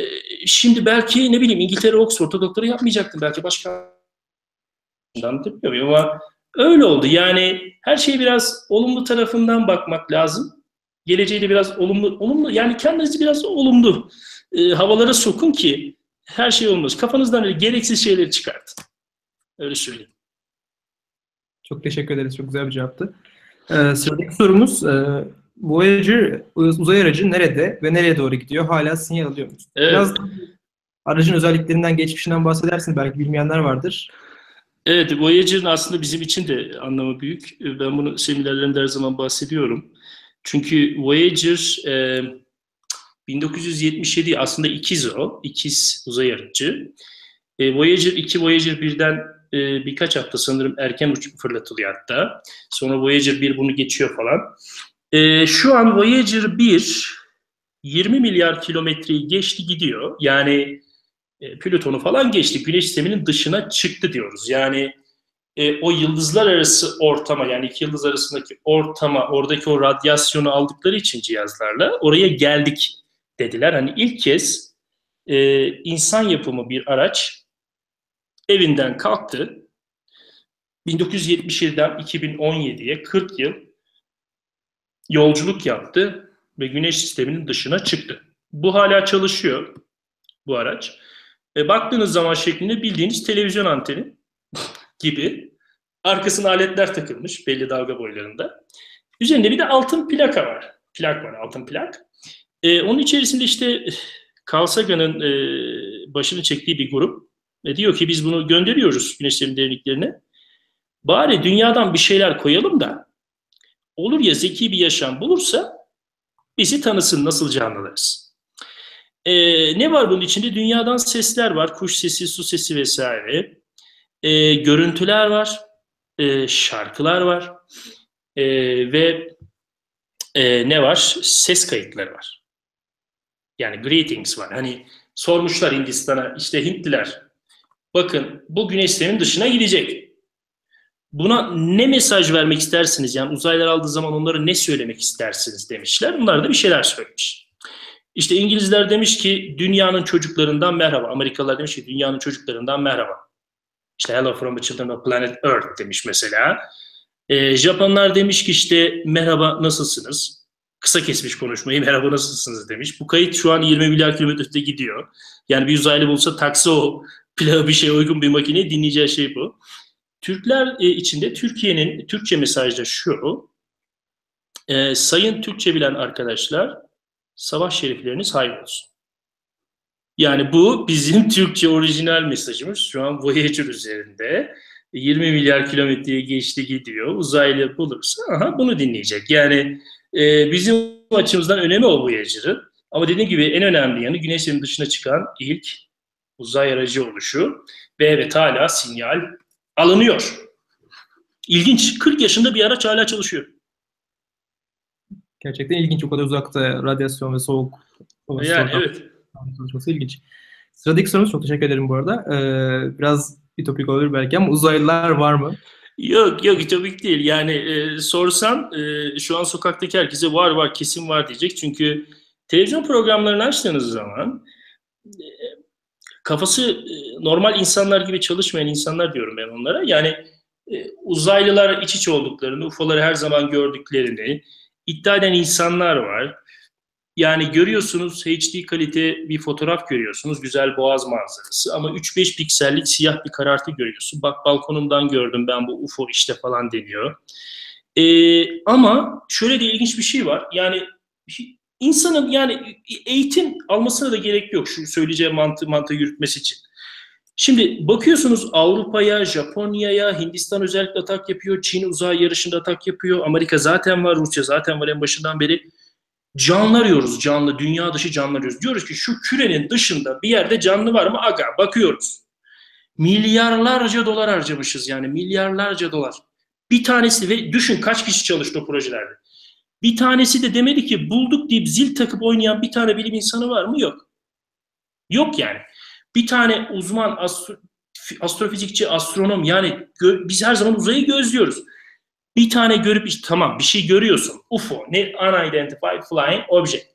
Speaker 2: şimdi belki ne bileyim İngiltere Oxford'da doktora yapmayacaktım. Belki başka anlatabiliyor ama öyle oldu. Yani her şey biraz olumlu tarafından bakmak lazım. Geleceği de biraz olumlu, olumlu yani kendinizi biraz olumlu e, havalara sokun ki her şey olmaz. Kafanızdan öyle gereksiz şeyleri çıkartın. Öyle söyleyeyim.
Speaker 1: Çok teşekkür ederiz. Çok güzel bir cevaptı. Ee, sıradaki sorumuz e, Voyager uzay aracı nerede ve nereye doğru gidiyor? Hala sinyal alıyor musunuz? Evet. Biraz aracın özelliklerinden, geçmişinden bahsedersin. Belki bilmeyenler vardır.
Speaker 2: Evet, Voyager'ın aslında bizim için de anlamı büyük. Ben bunu seminerlerinde her zaman bahsediyorum. Çünkü Voyager e, 1977 aslında ikiz o. ikiz uzay aracı. E, Voyager 2, Voyager 1'den e, birkaç hafta sanırım erken uç fırlatılıyor hatta. Sonra Voyager 1 bunu geçiyor falan. E, şu an Voyager 1 20 milyar kilometreyi geçti gidiyor. Yani e, Plüton'u falan geçti. Güneş sisteminin dışına çıktı diyoruz. Yani e, o yıldızlar arası ortama yani iki yıldız arasındaki ortama oradaki o radyasyonu aldıkları için cihazlarla oraya geldik dediler. Hani ilk kez e, insan yapımı bir araç evinden kalktı. 1977'den 2017'ye 40 yıl yolculuk yaptı ve güneş sisteminin dışına çıktı. Bu hala çalışıyor bu araç. E, baktığınız zaman şeklinde bildiğiniz televizyon anteni gibi. Arkasına aletler takılmış belli dalga boylarında. Üzerinde bir de altın plaka var. Plak var, altın plak. E, onun içerisinde işte Carl Sagan'ın e, başını çektiği bir grup e, diyor ki biz bunu gönderiyoruz güneş sistemi derinliklerine. Bari dünyadan bir şeyler koyalım da olur ya zeki bir yaşam bulursa bizi tanısın nasıl canlılarız. E, ne var bunun içinde? Dünyadan sesler var. Kuş sesi, su sesi vesaire. E, görüntüler var. E, şarkılar var. E, ve e, ne var? Ses kayıtları var. Yani greetings var. Hani sormuşlar Hindistan'a işte Hintliler bakın bu güneş sistemin dışına gidecek. Buna ne mesaj vermek istersiniz? Yani uzaylılar aldığı zaman onlara ne söylemek istersiniz demişler. Bunlar da bir şeyler söylemiş. İşte İngilizler demiş ki dünyanın çocuklarından merhaba. Amerikalılar demiş ki dünyanın çocuklarından merhaba. İşte hello from the children of planet Earth demiş mesela. E, Japonlar demiş ki işte merhaba nasılsınız? Kısa kesmiş konuşmayı merhaba nasılsınız demiş. Bu kayıt şu an 20 milyar kilometrede gidiyor. Yani bir uzaylı bulsa taksi o plağı bir şey uygun bir makine dinleyeceği şey bu. Türkler e, içinde Türkiye'nin Türkçe mesajda şu. E, sayın Türkçe bilen arkadaşlar savaş şerifleriniz hayır olsun. Yani bu bizim Türkçe orijinal mesajımız. Şu an Voyager üzerinde 20 milyar kilometreye geçti gidiyor. Uzaylı bulursa aha bunu dinleyecek. Yani e, bizim açımızdan önemi o Voyager'ın. Ama dediğim gibi en önemli yanı Güneş'in dışına çıkan ilk uzay aracı oluşu. Ve evet hala sinyal alınıyor. İlginç. 40 yaşında bir araç hala çalışıyor.
Speaker 1: Gerçekten ilginç. O kadar uzakta radyasyon ve soğuk.
Speaker 2: Yani evet.
Speaker 1: Çalışması ilginç. Sıradaki sorumuz çok teşekkür ederim bu arada. Ee, biraz bir topik olur belki ama uzaylılar var mı?
Speaker 2: Yok yok topik değil. Yani e, sorsan e, şu an sokaktaki herkese var var kesin var diyecek. Çünkü televizyon programlarını açtığınız zaman e, kafası e, normal insanlar gibi çalışmayan insanlar diyorum ben onlara. Yani e, uzaylılar iç içe olduklarını, UFO'ları her zaman gördüklerini iddia eden insanlar var. Yani görüyorsunuz HD kalite bir fotoğraf görüyorsunuz. Güzel boğaz manzarası ama 3-5 piksellik siyah bir karartı görüyorsun. Bak balkonumdan gördüm ben bu UFO işte falan deniyor. Ee, ama şöyle de ilginç bir şey var. Yani insanın yani eğitim almasına da gerek yok şu söyleyeceğim mantığı, mantığı yürütmesi için. Şimdi bakıyorsunuz Avrupa'ya, Japonya'ya, Hindistan özellikle atak yapıyor, Çin uzay yarışında atak yapıyor, Amerika zaten var, Rusya zaten var en başından beri. Canlı arıyoruz, canlı, dünya dışı canlı arıyoruz. Diyoruz ki şu kürenin dışında bir yerde canlı var mı? Aga bakıyoruz. Milyarlarca dolar harcamışız yani milyarlarca dolar. Bir tanesi ve düşün kaç kişi çalıştı o projelerde. Bir tanesi de demedi ki bulduk deyip zil takıp oynayan bir tane bilim insanı var mı? Yok. Yok yani. Bir tane uzman astro, astrofizikçi, astronom yani biz her zaman uzayı gözlüyoruz. Bir tane görüp işte tamam bir şey görüyorsun. UFO, ne unidentified flying object.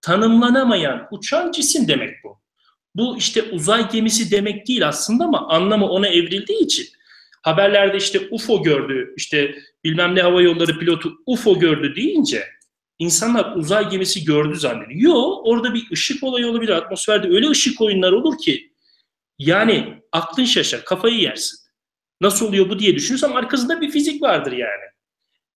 Speaker 2: Tanımlanamayan uçan cisim demek bu. Bu işte uzay gemisi demek değil aslında ama anlamı ona evrildiği için haberlerde işte UFO gördü, işte bilmem ne hava yolları pilotu UFO gördü deyince insanlar uzay gemisi gördü zannediyor. Yo orada bir ışık olayı olabilir. Atmosferde öyle ışık oyunlar olur ki yani aklın şaşar, kafayı yersin. Nasıl oluyor bu diye düşünürsen arkasında bir fizik vardır yani.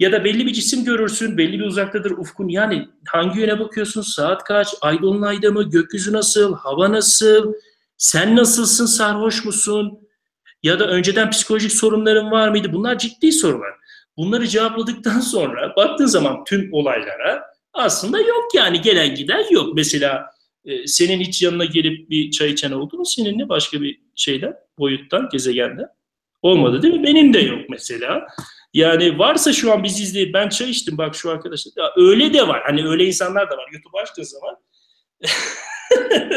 Speaker 2: Ya da belli bir cisim görürsün, belli bir uzaktadır ufkun. Yani hangi yöne bakıyorsun, saat kaç, ay dolunayda mı, gökyüzü nasıl, hava nasıl, sen nasılsın, sarhoş musun? Ya da önceden psikolojik sorunların var mıydı? Bunlar ciddi sorular. Bunları cevapladıktan sonra baktığın zaman tüm olaylara aslında yok yani gelen giden yok. Mesela e, senin hiç yanına gelip bir çay içen oldu mu seninle başka bir şeyden, boyuttan, gezegenden? Olmadı değil mi? Benim de yok mesela. Yani varsa şu an bizi izleyip ben çay içtim bak şu arkadaşlar. Ya öyle de var. Hani öyle insanlar da var. YouTube açtığın zaman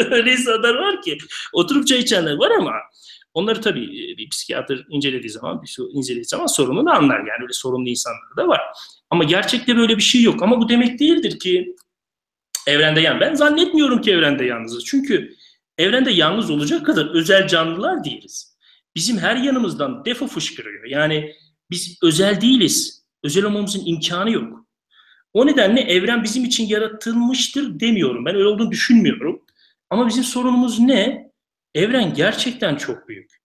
Speaker 2: öyle insanlar var ki oturup çay içenler var ama onları tabii e, bir psikiyatr incelediği zaman, bir incelediği zaman sorununu anlar. Yani öyle sorunlu insanlar da var. Ama gerçekte böyle bir şey yok. Ama bu demek değildir ki evrende yan. Ben zannetmiyorum ki evrende yalnızız. Çünkü evrende yalnız olacak kadar özel canlılar değiliz. Bizim her yanımızdan defo fışkırıyor. Yani biz özel değiliz. Özel olmamızın imkanı yok. O nedenle evren bizim için yaratılmıştır demiyorum. Ben öyle olduğunu düşünmüyorum. Ama bizim sorunumuz ne? Evren gerçekten çok büyük.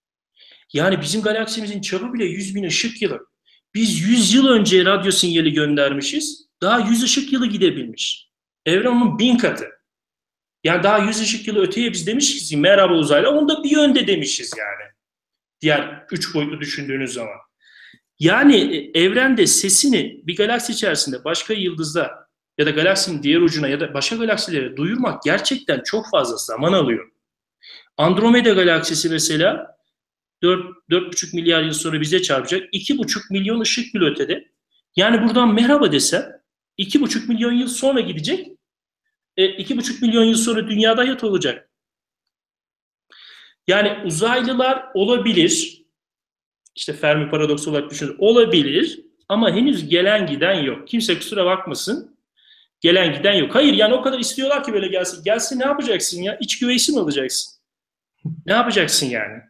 Speaker 2: Yani bizim galaksimizin çapı bile 100 bin ışık yılı. Biz 100 yıl önce radyo sinyali göndermişiz. Daha 100 ışık yılı gidebilmiş. Evren onun bin katı. Yani daha 100 ışık yılı öteye biz demişiz ki merhaba uzaylı. Onda bir yönde demişiz yani. Diğer üç boyutlu düşündüğünüz zaman. Yani e, evrende sesini bir galaksi içerisinde başka yıldızda ya da galaksinin diğer ucuna ya da başka galaksilere duyurmak gerçekten çok fazla zaman alıyor. Andromeda galaksisi mesela 4 4,5 milyar yıl sonra bize çarpacak. 2,5 milyon ışık yılı ötede. Yani buradan merhaba desem 2,5 milyon yıl sonra gidecek. E, 2,5 milyon yıl sonra dünyada hayat olacak. Yani uzaylılar olabilir işte Fermi paradoksu olarak düşünür. Olabilir ama henüz gelen giden yok. Kimse kusura bakmasın. Gelen giden yok. Hayır yani o kadar istiyorlar ki böyle gelsin. Gelsin ne yapacaksın ya? İç güveysi mi alacaksın? Ne yapacaksın yani?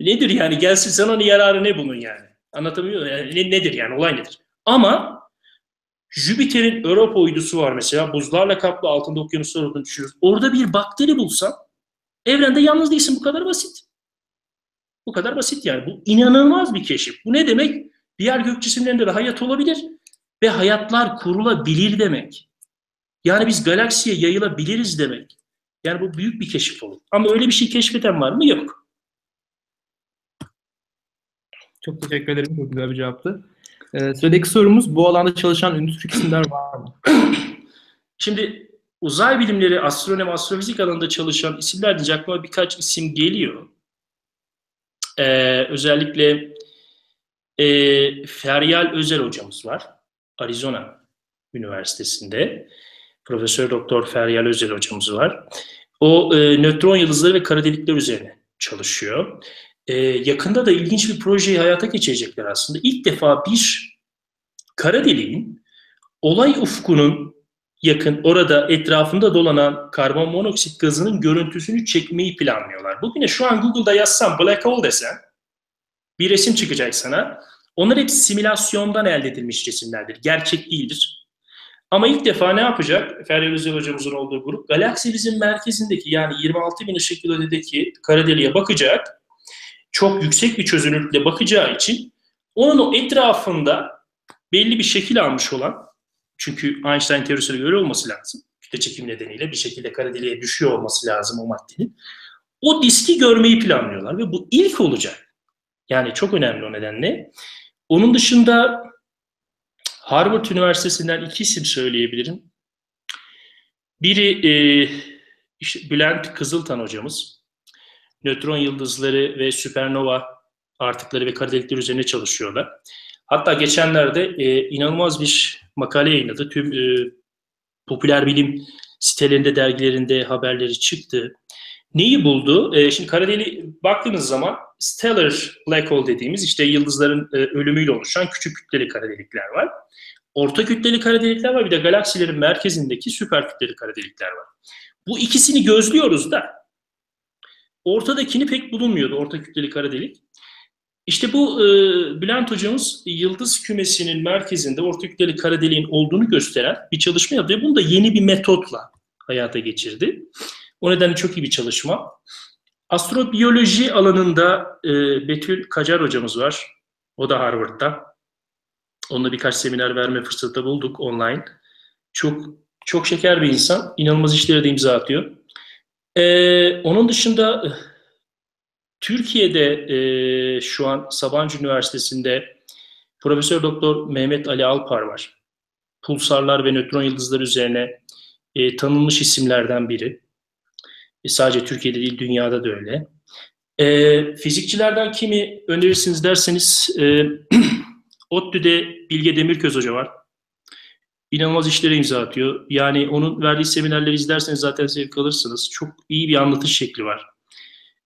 Speaker 2: Nedir yani? Gelsin sana onun yararı ne bunun yani? Anlatamıyor muyum? Yani ne, nedir yani? Olay nedir? Ama Jüpiter'in Europa uydusu var mesela. Buzlarla kaplı altında okyanuslar olduğunu düşünüyoruz. Orada bir bakteri bulsan evrende yalnız değilsin. Bu kadar basit. Bu kadar basit yani. Bu inanılmaz bir keşif. Bu ne demek? Diğer gök cisimlerinde de hayat olabilir ve hayatlar kurulabilir demek. Yani biz galaksiye yayılabiliriz demek. Yani bu büyük bir keşif olur. Ama öyle bir şey keşfeden var mı? Yok.
Speaker 1: Çok teşekkür ederim. Çok güzel bir cevaptı. Ee, sıradaki sorumuz bu alanda çalışan ünlü Türk isimler var mı?
Speaker 2: Şimdi uzay bilimleri, astronomi, astrofizik alanında çalışan isimler diyecek aklıma birkaç isim geliyor. Ee, özellikle e, Feryal Özel hocamız var. Arizona Üniversitesi'nde. Profesör Doktor Feryal Özel hocamız var. O e, nötron yıldızları ve kara delikler üzerine çalışıyor. E, yakında da ilginç bir projeyi hayata geçirecekler aslında. İlk defa bir kara deliğin olay ufkunun yakın orada etrafında dolanan karbon monoksit gazının görüntüsünü çekmeyi planlıyorlar. Bugüne şu an Google'da yazsam black hole desen bir resim çıkacak sana. Onlar hep simülasyondan elde edilmiş resimlerdir. Gerçek değildir. Ama ilk defa ne yapacak? Feryal Özel hocamızın olduğu grup galaksimizin merkezindeki yani 26 bin ışık yılı ötedeki kara deliğe bakacak. Çok yüksek bir çözünürlükle bakacağı için onun o etrafında belli bir şekil almış olan çünkü Einstein teorisine göre olması lazım. Kütle çekim nedeniyle bir şekilde kara deliğe düşüyor olması lazım o maddenin. O diski görmeyi planlıyorlar ve bu ilk olacak. Yani çok önemli o nedenle. Onun dışında Harvard Üniversitesi'nden iki isim söyleyebilirim. Biri e, işte Bülent Kızıltan hocamız. Nötron yıldızları ve süpernova artıkları ve kara delikler üzerine çalışıyorlar. Hatta geçenlerde e, inanılmaz bir makale yayınladı. Tüm e, popüler bilim sitelerinde, dergilerinde haberleri çıktı. Neyi buldu? E, şimdi kara delik baktığınız zaman stellar black hole dediğimiz işte yıldızların e, ölümüyle oluşan küçük kütleli kara delikler var. Orta kütleli kara delikler var. Bir de galaksilerin merkezindeki süper kütleli kara delikler var. Bu ikisini gözlüyoruz da ortadakini pek bulunmuyordu orta kütleli kara delik. İşte bu e, Bülent hocamız yıldız kümesinin merkezinde orta kütleli kara deliğin olduğunu gösteren bir çalışma yaptı. Bunu da yeni bir metotla hayata geçirdi. O nedenle çok iyi bir çalışma. Astrobiyoloji alanında e, Betül Kacar hocamız var. O da Harvard'da. Onunla birkaç seminer verme fırsatı bulduk online. Çok çok şeker bir insan. İnanılmaz işlere de imza atıyor. Ee, onun dışında Türkiye'de e, şu an Sabancı Üniversitesi'nde Profesör Doktor Mehmet Ali Alpar var. pulsarlar ve nötron yıldızları üzerine e, tanınmış isimlerden biri. E, sadece Türkiye'de değil, dünyada da öyle. E, fizikçilerden kimi önerirsiniz derseniz e, ODTÜ'de Bilge Demirköz Hoca var. İnanılmaz işlere imza atıyor. Yani onun verdiği seminerleri izlerseniz zaten zevk alırsınız. Çok iyi bir anlatış şekli var.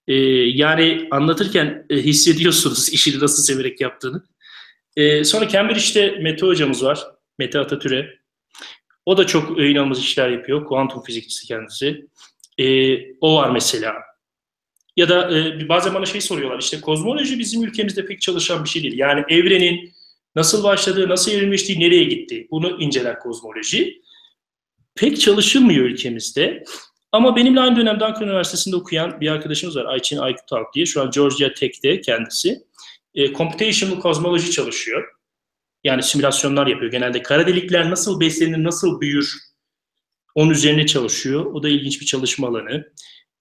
Speaker 2: Ee, yani anlatırken e, hissediyorsunuz işini nasıl severek yaptığını. Ee, sonra Cambridge'de Mete hocamız var. Mete Atatürk'e. O da çok inanılmaz işler yapıyor. Kuantum fizikçisi kendisi. Ee, o var mesela. Ya da e, bazen bana şey soruyorlar işte kozmoloji bizim ülkemizde pek çalışan bir şey değil. Yani evrenin nasıl başladığı, nasıl evrimleştiği, nereye gitti bunu inceler kozmoloji. Pek çalışılmıyor ülkemizde. Ama benimle aynı dönemde Ankara Üniversitesi'nde okuyan bir arkadaşımız var. Ayçin Aykut diye. Şu an Georgia Tech'te kendisi. E, computational kozmoloji çalışıyor. Yani simülasyonlar yapıyor. Genelde kara delikler nasıl beslenir, nasıl büyür onun üzerine çalışıyor. O da ilginç bir çalışma alanı.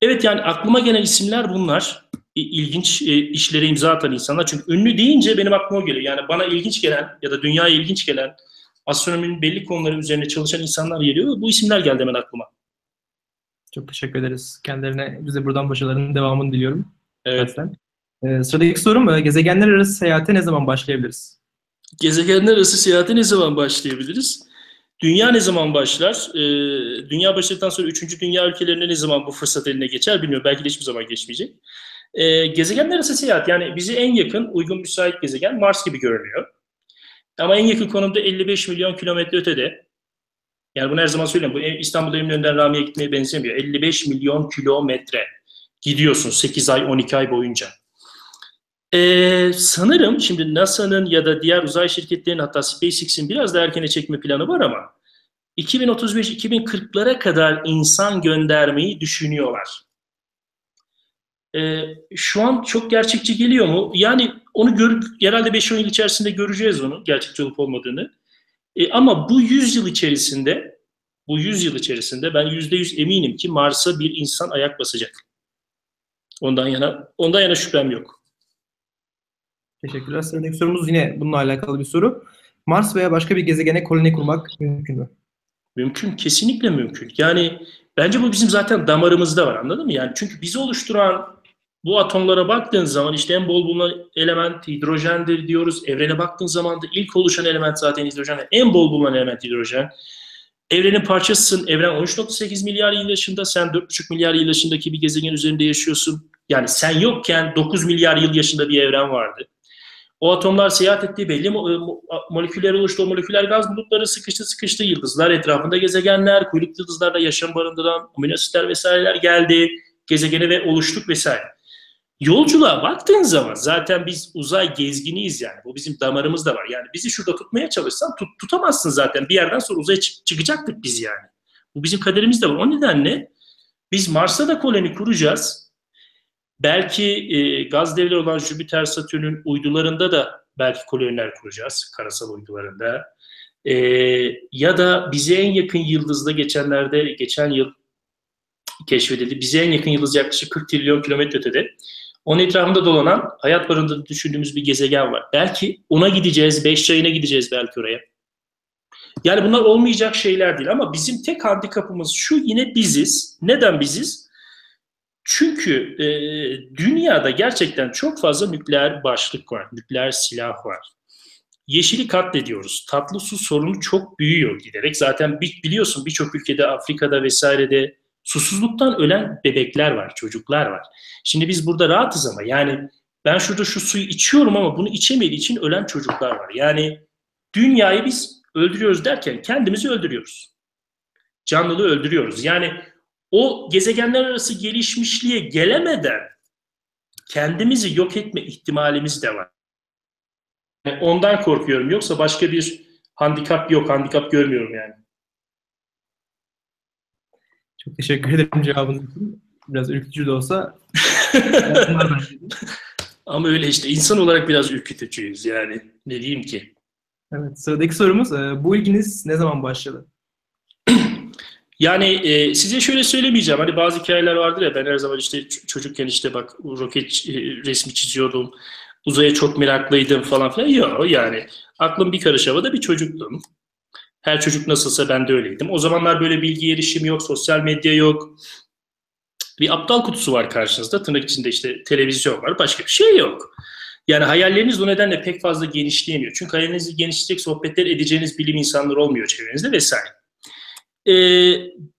Speaker 2: Evet yani aklıma gelen isimler bunlar. İlginç e, işlere imza atan insanlar. Çünkü ünlü deyince benim aklıma geliyor. Yani bana ilginç gelen ya da dünyaya ilginç gelen astronominin belli konuları üzerine çalışan insanlar geliyor. Bu isimler geldi hemen aklıma.
Speaker 1: Çok teşekkür ederiz. Kendilerine bize buradan başarılarının devamını diliyorum.
Speaker 2: Evet.
Speaker 1: Ee, sıradaki sorum e, gezegenler arası seyahate ne zaman başlayabiliriz?
Speaker 2: Gezegenler arası seyahate ne zaman başlayabiliriz? Dünya ne zaman başlar? Ee, dünya başladıktan sonra üçüncü dünya ülkelerine ne zaman bu fırsat eline geçer bilmiyorum. Belki de hiçbir zaman geçmeyecek. Ee, gezegenler arası seyahat yani bizi en yakın uygun müsait gezegen Mars gibi görünüyor. Ama en yakın konumda 55 milyon kilometre ötede. Yani bunu her zaman söylüyorum. Bu İstanbul Eminönü'nden Rami'ye gitmeye benzemiyor. 55 milyon kilometre gidiyorsun 8 ay 12 ay boyunca. Ee, sanırım şimdi NASA'nın ya da diğer uzay şirketlerinin hatta SpaceX'in biraz da erkene çekme planı var ama 2035-2040'lara kadar insan göndermeyi düşünüyorlar. Ee, şu an çok gerçekçi geliyor mu? Yani onu gör, herhalde 5-10 yıl içerisinde göreceğiz onu gerçekçi olup olmadığını. Ee, ama bu 100 yıl içerisinde bu 100 yıl içerisinde ben %100 eminim ki Mars'a bir insan ayak basacak. Ondan yana ondan yana şüphem yok.
Speaker 1: Teşekkürler. Sıradaki sorumuz yine bununla alakalı bir soru. Mars veya başka bir gezegene koloni kurmak mümkün mü?
Speaker 2: Mümkün. Kesinlikle mümkün. Yani bence bu bizim zaten damarımızda var anladın mı? Yani çünkü bizi oluşturan bu atomlara baktığın zaman işte en bol bulunan element hidrojendir diyoruz. Evrene baktığın zaman da ilk oluşan element zaten hidrojen. En bol bulunan element hidrojen. Evrenin parçasısın. Evren 13.8 milyar yıl yaşında. Sen 4.5 milyar yıl yaşındaki bir gezegen üzerinde yaşıyorsun. Yani sen yokken 9 milyar yıl yaşında bir evren vardı. O atomlar seyahat ettiği belli mo- moleküller oluştu. O moleküler gaz bulutları sıkıştı sıkıştı. Yıldızlar etrafında gezegenler, kuyruklu yıldızlarda yaşam barındıran amino asitler vesaireler geldi. Gezegene ve oluştuk vesaire. Yolculuğa baktığın zaman zaten biz uzay gezginiyiz yani. Bu bizim damarımızda var. Yani bizi şurada tutmaya çalışsan tut, tutamazsın zaten. Bir yerden sonra uzaya çık- çıkacaktık biz yani. Bu bizim kaderimizde var. O nedenle biz Mars'ta da koloni kuracağız Belki e, gaz devleri olan Jüpiter, Satürn'ün uydularında da belki koloniler kuracağız, karasal uydularında. E, ya da bize en yakın yıldızda geçenlerde, geçen yıl keşfedildi. Bize en yakın yıldız yaklaşık 40 trilyon kilometre ötede. Onun etrafında dolanan hayat barındığını düşündüğümüz bir gezegen var. Belki ona gideceğiz, beş çayına gideceğiz belki oraya. Yani bunlar olmayacak şeyler değil ama bizim tek handikapımız şu yine biziz. Neden biziz? Çünkü e, dünyada gerçekten çok fazla nükleer başlık var, nükleer silah var. Yeşili katlediyoruz. Tatlı su sorunu çok büyüyor giderek. Zaten biliyorsun birçok ülkede, Afrika'da vesairede susuzluktan ölen bebekler var, çocuklar var. Şimdi biz burada rahatız ama yani ben şurada şu suyu içiyorum ama bunu içemediği için ölen çocuklar var. Yani dünyayı biz öldürüyoruz derken kendimizi öldürüyoruz. Canlılığı öldürüyoruz. Yani o gezegenler arası gelişmişliğe gelemeden kendimizi yok etme ihtimalimiz de var. Ondan korkuyorum. Yoksa başka bir handikap yok. Handikap görmüyorum yani.
Speaker 1: Çok teşekkür ederim cevabınız için. Biraz ürkütücü de olsa.
Speaker 2: Ama öyle işte. insan olarak biraz ürkütücüyüz yani. Ne diyeyim ki?
Speaker 1: Evet. Sıradaki sorumuz. E, bu ilginiz ne zaman başladı?
Speaker 2: Yani e, size şöyle söylemeyeceğim. Hani bazı hikayeler vardır ya ben her zaman işte çocukken işte bak roket e, resmi çiziyordum. Uzaya çok meraklıydım falan filan. Yok yani aklım bir karış havada bir çocuktum. Her çocuk nasılsa ben de öyleydim. O zamanlar böyle bilgi erişimi yok, sosyal medya yok. Bir aptal kutusu var karşınızda. Tırnak içinde işte televizyon var. Başka bir şey yok. Yani hayalleriniz o nedenle pek fazla genişleyemiyor. Çünkü hayalinizi genişleyecek sohbetler edeceğiniz bilim insanları olmuyor çevrenizde vesaire. Ee,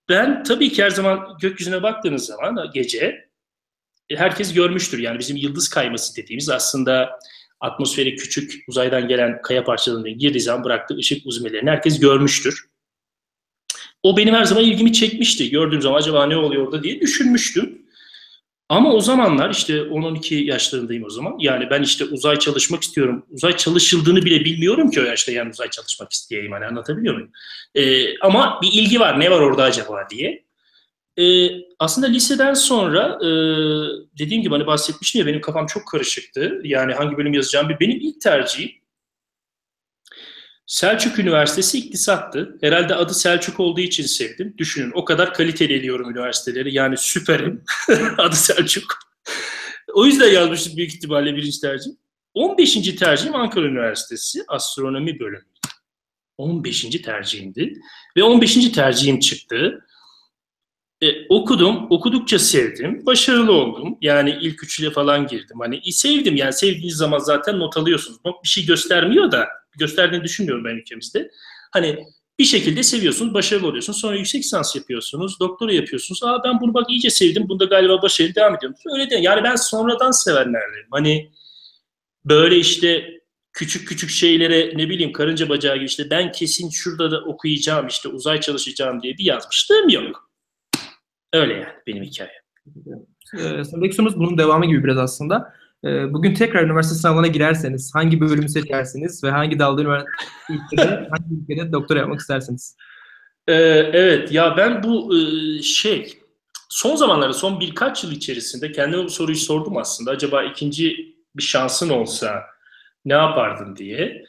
Speaker 2: ben tabii ki her zaman gökyüzüne baktığınız zaman gece herkes görmüştür. Yani bizim yıldız kayması dediğimiz aslında atmosferi küçük uzaydan gelen kaya parçalarının girdiği zaman bıraktığı ışık uzmelerini herkes görmüştür. O benim her zaman ilgimi çekmişti. Gördüğüm zaman acaba ne oluyor orada diye düşünmüştüm. Ama o zamanlar işte 10-12 yaşlarındayım o zaman. Yani ben işte uzay çalışmak istiyorum. Uzay çalışıldığını bile bilmiyorum ki o yaşta yani uzay çalışmak isteyeyim. Hani anlatabiliyor muyum? Ee, ama bir ilgi var. Ne var orada acaba diye. Ee, aslında liseden sonra e, dediğim gibi hani bahsetmiştim ya benim kafam çok karışıktı. Yani hangi bölüm yazacağım bir. Benim ilk tercihim Selçuk Üniversitesi iktisattı. Herhalde adı Selçuk olduğu için sevdim. Düşünün o kadar kaliteli eliyorum üniversiteleri. Yani süperim. adı Selçuk. o yüzden yazmıştım büyük ihtimalle birinci tercih. 15. tercihim Ankara Üniversitesi Astronomi bölümü. 15. tercihimdi. Ve 15. tercihim çıktı. E, okudum, okudukça sevdim, başarılı oldum. Yani ilk üçüyle falan girdim. Hani sevdim yani sevdiğiniz zaman zaten not alıyorsunuz. Not bir şey göstermiyor da gösterdiğini düşünmüyorum ben ülkemizde. Hani bir şekilde seviyorsunuz, başarılı oluyorsunuz. Sonra yüksek lisans yapıyorsunuz, doktora yapıyorsunuz. Aa ben bunu bak iyice sevdim, bunda galiba başarılı devam ediyorum. Öyle de yani ben sonradan sevenlerleyim. Hani böyle işte küçük küçük şeylere ne bileyim karınca bacağı gibi işte ben kesin şurada da okuyacağım işte uzay çalışacağım diye bir yazmıştım yok. Öyle yani benim hikayem.
Speaker 1: Ee, sıradaki sorumuz bunun devamı gibi biraz aslında. Ee, bugün tekrar üniversite sınavına girerseniz hangi bölümü seçersiniz ve hangi dalda üniversitede, hangi ülkede doktora yapmak istersiniz?
Speaker 2: Ee, evet ya ben bu e, şey son zamanlarda son birkaç yıl içerisinde kendime bu soruyu sordum aslında. Acaba ikinci bir şansın olsa ne yapardın diye.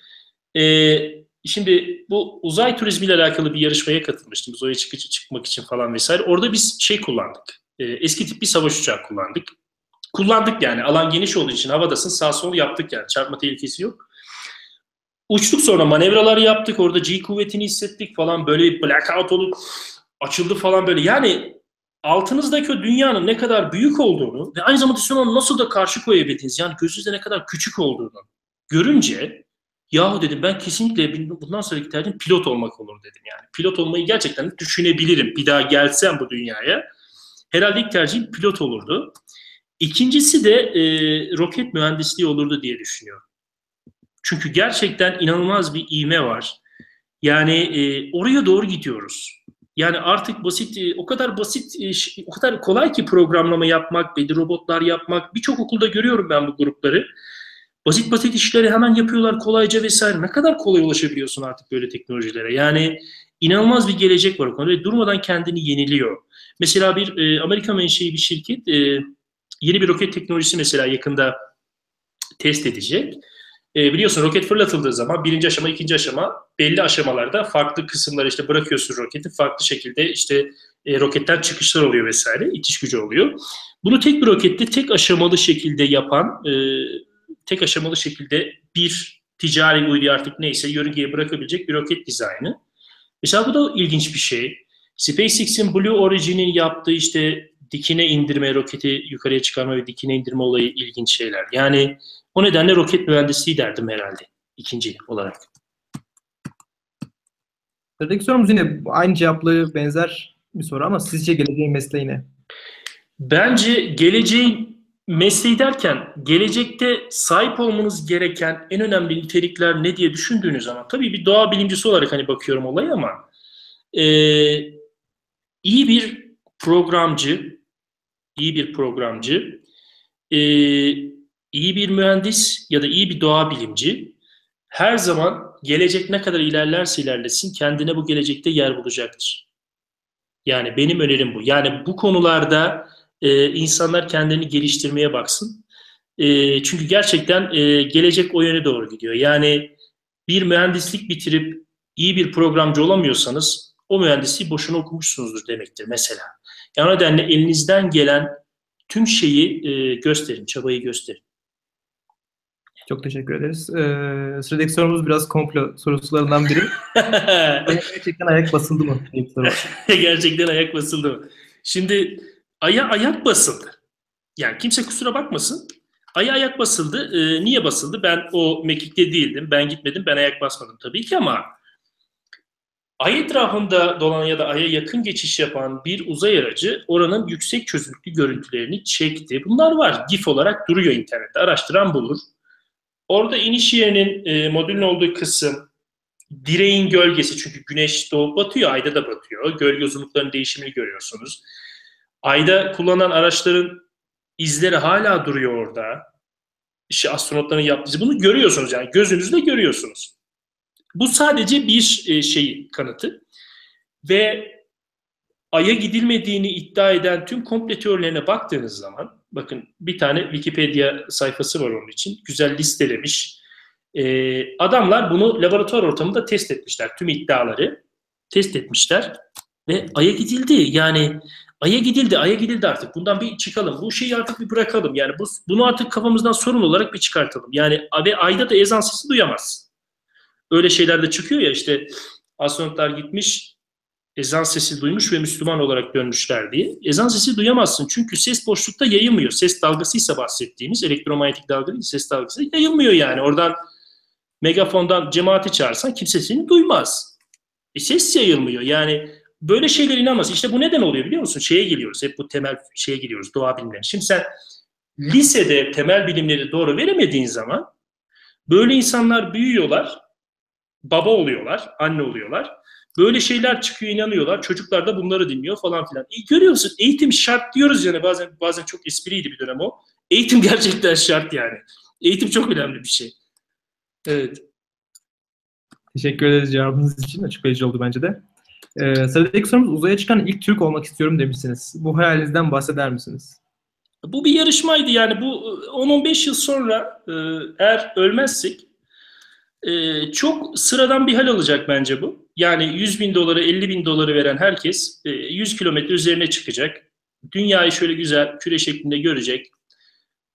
Speaker 2: Ee, şimdi bu uzay turizmiyle alakalı bir yarışmaya katılmıştım. Uzaya çık çıkmak için falan vesaire. Orada biz şey kullandık. Ee, eski tip bir savaş uçağı kullandık kullandık yani. Alan geniş olduğu için havadasın sağ sol yaptık yani. Çarpma tehlikesi yok. Uçtuk sonra manevraları yaptık. Orada G kuvvetini hissettik falan. Böyle bir blackout olup açıldı falan böyle. Yani altınızdaki o dünyanın ne kadar büyük olduğunu ve aynı zamanda siz onu nasıl da karşı koyabildiniz. Yani gözünüzde ne kadar küçük olduğunu görünce yahu dedim ben kesinlikle bundan sonraki tercihim pilot olmak olur dedim yani. Pilot olmayı gerçekten düşünebilirim. Bir daha gelsem bu dünyaya. Herhalde ilk tercihim pilot olurdu. İkincisi de e, roket mühendisliği olurdu diye düşünüyorum. Çünkü gerçekten inanılmaz bir ivme var. Yani e, oraya doğru gidiyoruz. Yani artık basit, e, o kadar basit, e, o kadar kolay ki programlama yapmak, belli robotlar yapmak. Birçok okulda görüyorum ben bu grupları. Basit basit işleri hemen yapıyorlar kolayca vesaire. Ne kadar kolay ulaşabiliyorsun artık böyle teknolojilere. Yani inanılmaz bir gelecek var o konuda ve durmadan kendini yeniliyor. Mesela bir e, Amerika menşei bir şirket e, yeni bir roket teknolojisi mesela yakında test edecek. E, biliyorsun roket fırlatıldığı zaman birinci aşama, ikinci aşama belli aşamalarda farklı kısımları işte bırakıyorsun roketi farklı şekilde işte e, roketten çıkışlar oluyor vesaire, itiş gücü oluyor. Bunu tek bir rokette tek aşamalı şekilde yapan, e, tek aşamalı şekilde bir ticari uydu artık neyse yörüngeye bırakabilecek bir roket dizaynı. Mesela bu da ilginç bir şey. SpaceX'in Blue Origin'in yaptığı işte dikine indirme, roketi yukarıya çıkarma ve dikine indirme olayı ilginç şeyler. Yani o nedenle roket mühendisliği derdim herhalde ikinci olarak.
Speaker 1: Sıradaki sorumuz yine aynı cevaplı benzer bir soru ama sizce geleceğin mesleği ne?
Speaker 2: Bence geleceğin mesleği derken gelecekte sahip olmanız gereken en önemli nitelikler ne diye düşündüğünüz zaman tabii bir doğa bilimcisi olarak hani bakıyorum olaya ama e, iyi bir programcı, iyi bir programcı, e, iyi bir mühendis ya da iyi bir doğa bilimci her zaman gelecek ne kadar ilerlerse ilerlesin kendine bu gelecekte yer bulacaktır. Yani benim önerim bu. Yani bu konularda e, insanlar kendini geliştirmeye baksın. E, çünkü gerçekten e, gelecek o yöne doğru gidiyor. Yani bir mühendislik bitirip iyi bir programcı olamıyorsanız o mühendisliği boşuna okumuşsunuzdur demektir mesela. Yani o nedenle elinizden gelen tüm şeyi e, gösterin, çabayı gösterin.
Speaker 1: Çok teşekkür ederiz. Ee, sıradaki sorumuz biraz komplo sorularından biri. Gerçekten ayak basıldı mı?
Speaker 2: Gerçekten ayak basıldı mı? Şimdi aya ayak basıldı. Yani kimse kusura bakmasın. Aya ayak basıldı. Ee, niye basıldı? Ben o mekikte değildim. Ben gitmedim. Ben ayak basmadım tabii ki ama Ay etrafında dolan ya da Ay'a yakın geçiş yapan bir uzay aracı oranın yüksek çözünürlüklü görüntülerini çekti. Bunlar var. GIF olarak duruyor internette. Araştıran bulur. Orada iniş yerinin e, modülün olduğu kısım direğin gölgesi çünkü güneş doğup batıyor, ayda da batıyor. Gölge uzunluklarının değişimini görüyorsunuz. Ayda kullanılan araçların izleri hala duruyor orada. İşte astronotların yaptığı bunu görüyorsunuz yani gözünüzle görüyorsunuz. Bu sadece bir e, şey kanıtı. Ve Ay'a gidilmediğini iddia eden tüm komple teorilerine baktığınız zaman, bakın bir tane Wikipedia sayfası var onun için, güzel listelemiş. Ee, adamlar bunu laboratuvar ortamında test etmişler, tüm iddiaları test etmişler ve Ay'a gidildi. Yani Ay'a gidildi, Ay'a gidildi artık. Bundan bir çıkalım. Bu şeyi artık bir bırakalım. Yani bu, bunu artık kafamızdan sorun olarak bir çıkartalım. Yani ve Ay'da da ezan sesi duyamaz. Öyle şeyler de çıkıyor ya işte astronotlar gitmiş, ezan sesi duymuş ve Müslüman olarak dönmüşler diye. Ezan sesi duyamazsın çünkü ses boşlukta yayılmıyor. Ses dalgasıysa bahsettiğimiz elektromanyetik dalga değil, ses dalgası yayılmıyor yani. Oradan megafondan cemaati çağırsan kimse seni duymaz. E ses yayılmıyor. Yani böyle şeyler inanmaz. İşte bu neden oluyor biliyor musun? Şeye geliyoruz. Hep bu temel şeye geliyoruz. Doğa bilimleri. Şimdi sen lisede temel bilimleri doğru veremediğin zaman böyle insanlar büyüyorlar. Baba oluyorlar, anne oluyorlar. Böyle şeyler çıkıyor inanıyorlar. Çocuklar da bunları dinliyor falan filan. E, görüyor musun? Eğitim şart diyoruz yani bazen bazen çok espriydi bir dönem o. Eğitim gerçekten şart yani. Eğitim çok önemli bir şey. Evet.
Speaker 1: Teşekkür ederiz cevabınız için. Açıklayıcı oldu bence de. Ee, sıradaki sorumuz uzaya çıkan ilk Türk olmak istiyorum demişsiniz. Bu hayalinizden bahseder misiniz?
Speaker 2: Bu bir yarışmaydı yani bu 10-15 yıl sonra e, eğer ölmezsek e, çok sıradan bir hal alacak bence bu. Yani 100 bin doları 50 bin doları veren herkes e, 100 kilometre üzerine çıkacak. Dünyayı şöyle güzel küre şeklinde görecek.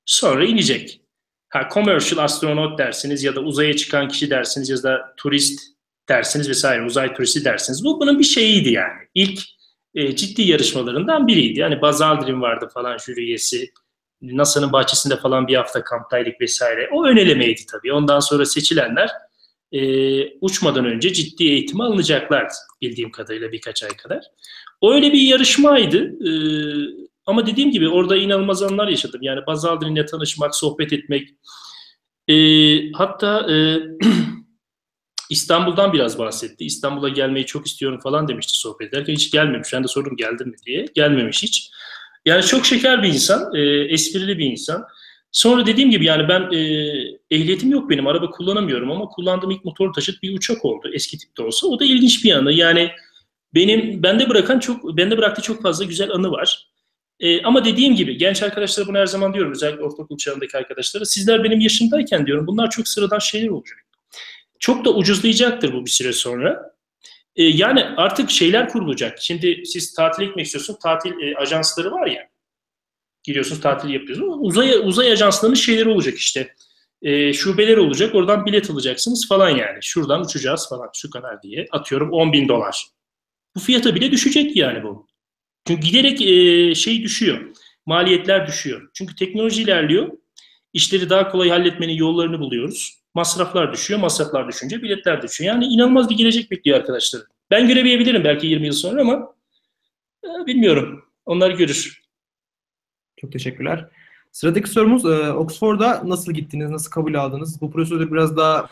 Speaker 2: Sonra inecek. Ha, commercial astronot dersiniz ya da uzaya çıkan kişi dersiniz ya da turist dersiniz vesaire uzay turisti dersiniz. Bu bunun bir şeyiydi yani. İlk e, ciddi yarışmalarından biriydi. Yani Buzz Aldrin vardı falan jüri üyesi. NASA'nın bahçesinde falan bir hafta kamptaydık vesaire. O ön elemeydi tabii. Ondan sonra seçilenler e, uçmadan önce ciddi eğitimi alınacaklardı bildiğim kadarıyla birkaç ay kadar. O öyle bir yarışmaydı. E, ama dediğim gibi orada inanılmaz anlar yaşadım. Yani Buzz Aldrin'le tanışmak, sohbet etmek. E, hatta e, İstanbul'dan biraz bahsetti. İstanbul'a gelmeyi çok istiyorum falan demişti sohbet ederken. Hiç gelmemiş. Ben de sordum geldi mi diye. Gelmemiş hiç. Yani çok şeker bir insan, e, esprili bir insan. Sonra dediğim gibi yani ben e, ehliyetim yok benim, araba kullanamıyorum ama kullandığım ilk motor taşıt bir uçak oldu eski tipte olsa. O da ilginç bir yanı. Yani benim bende bırakan çok bende bıraktığı çok fazla güzel anı var. E, ama dediğim gibi genç arkadaşlara bunu her zaman diyorum özellikle ortaokul çağındaki arkadaşlara sizler benim yaşımdayken diyorum bunlar çok sıradan şeyler olacak. Çok da ucuzlayacaktır bu bir süre sonra. E, yani artık şeyler kurulacak. Şimdi siz tatil gitmek istiyorsunuz. Tatil e, ajansları var ya. Giriyorsunuz tatil yapıyorsunuz. Uzay, uzay ajanslarının şeyleri olacak işte. E, şubeler olacak. Oradan bilet alacaksınız falan yani. Şuradan uçacağız falan şu kadar diye. Atıyorum 10 bin dolar. Bu fiyata bile düşecek yani bu. Çünkü giderek e, şey düşüyor. Maliyetler düşüyor. Çünkü teknoloji ilerliyor. İşleri daha kolay halletmenin yollarını buluyoruz. Masraflar düşüyor. Masraflar düşünce biletler düşüyor. Yani inanılmaz bir gelecek bekliyor arkadaşlar. Ben göremeyebilirim belki 20 yıl sonra ama e, bilmiyorum. Onlar görür.
Speaker 1: Çok teşekkürler. Sıradaki sorumuz e, Oxford'a nasıl gittiniz, nasıl kabul aldınız? Bu prosedürü biraz daha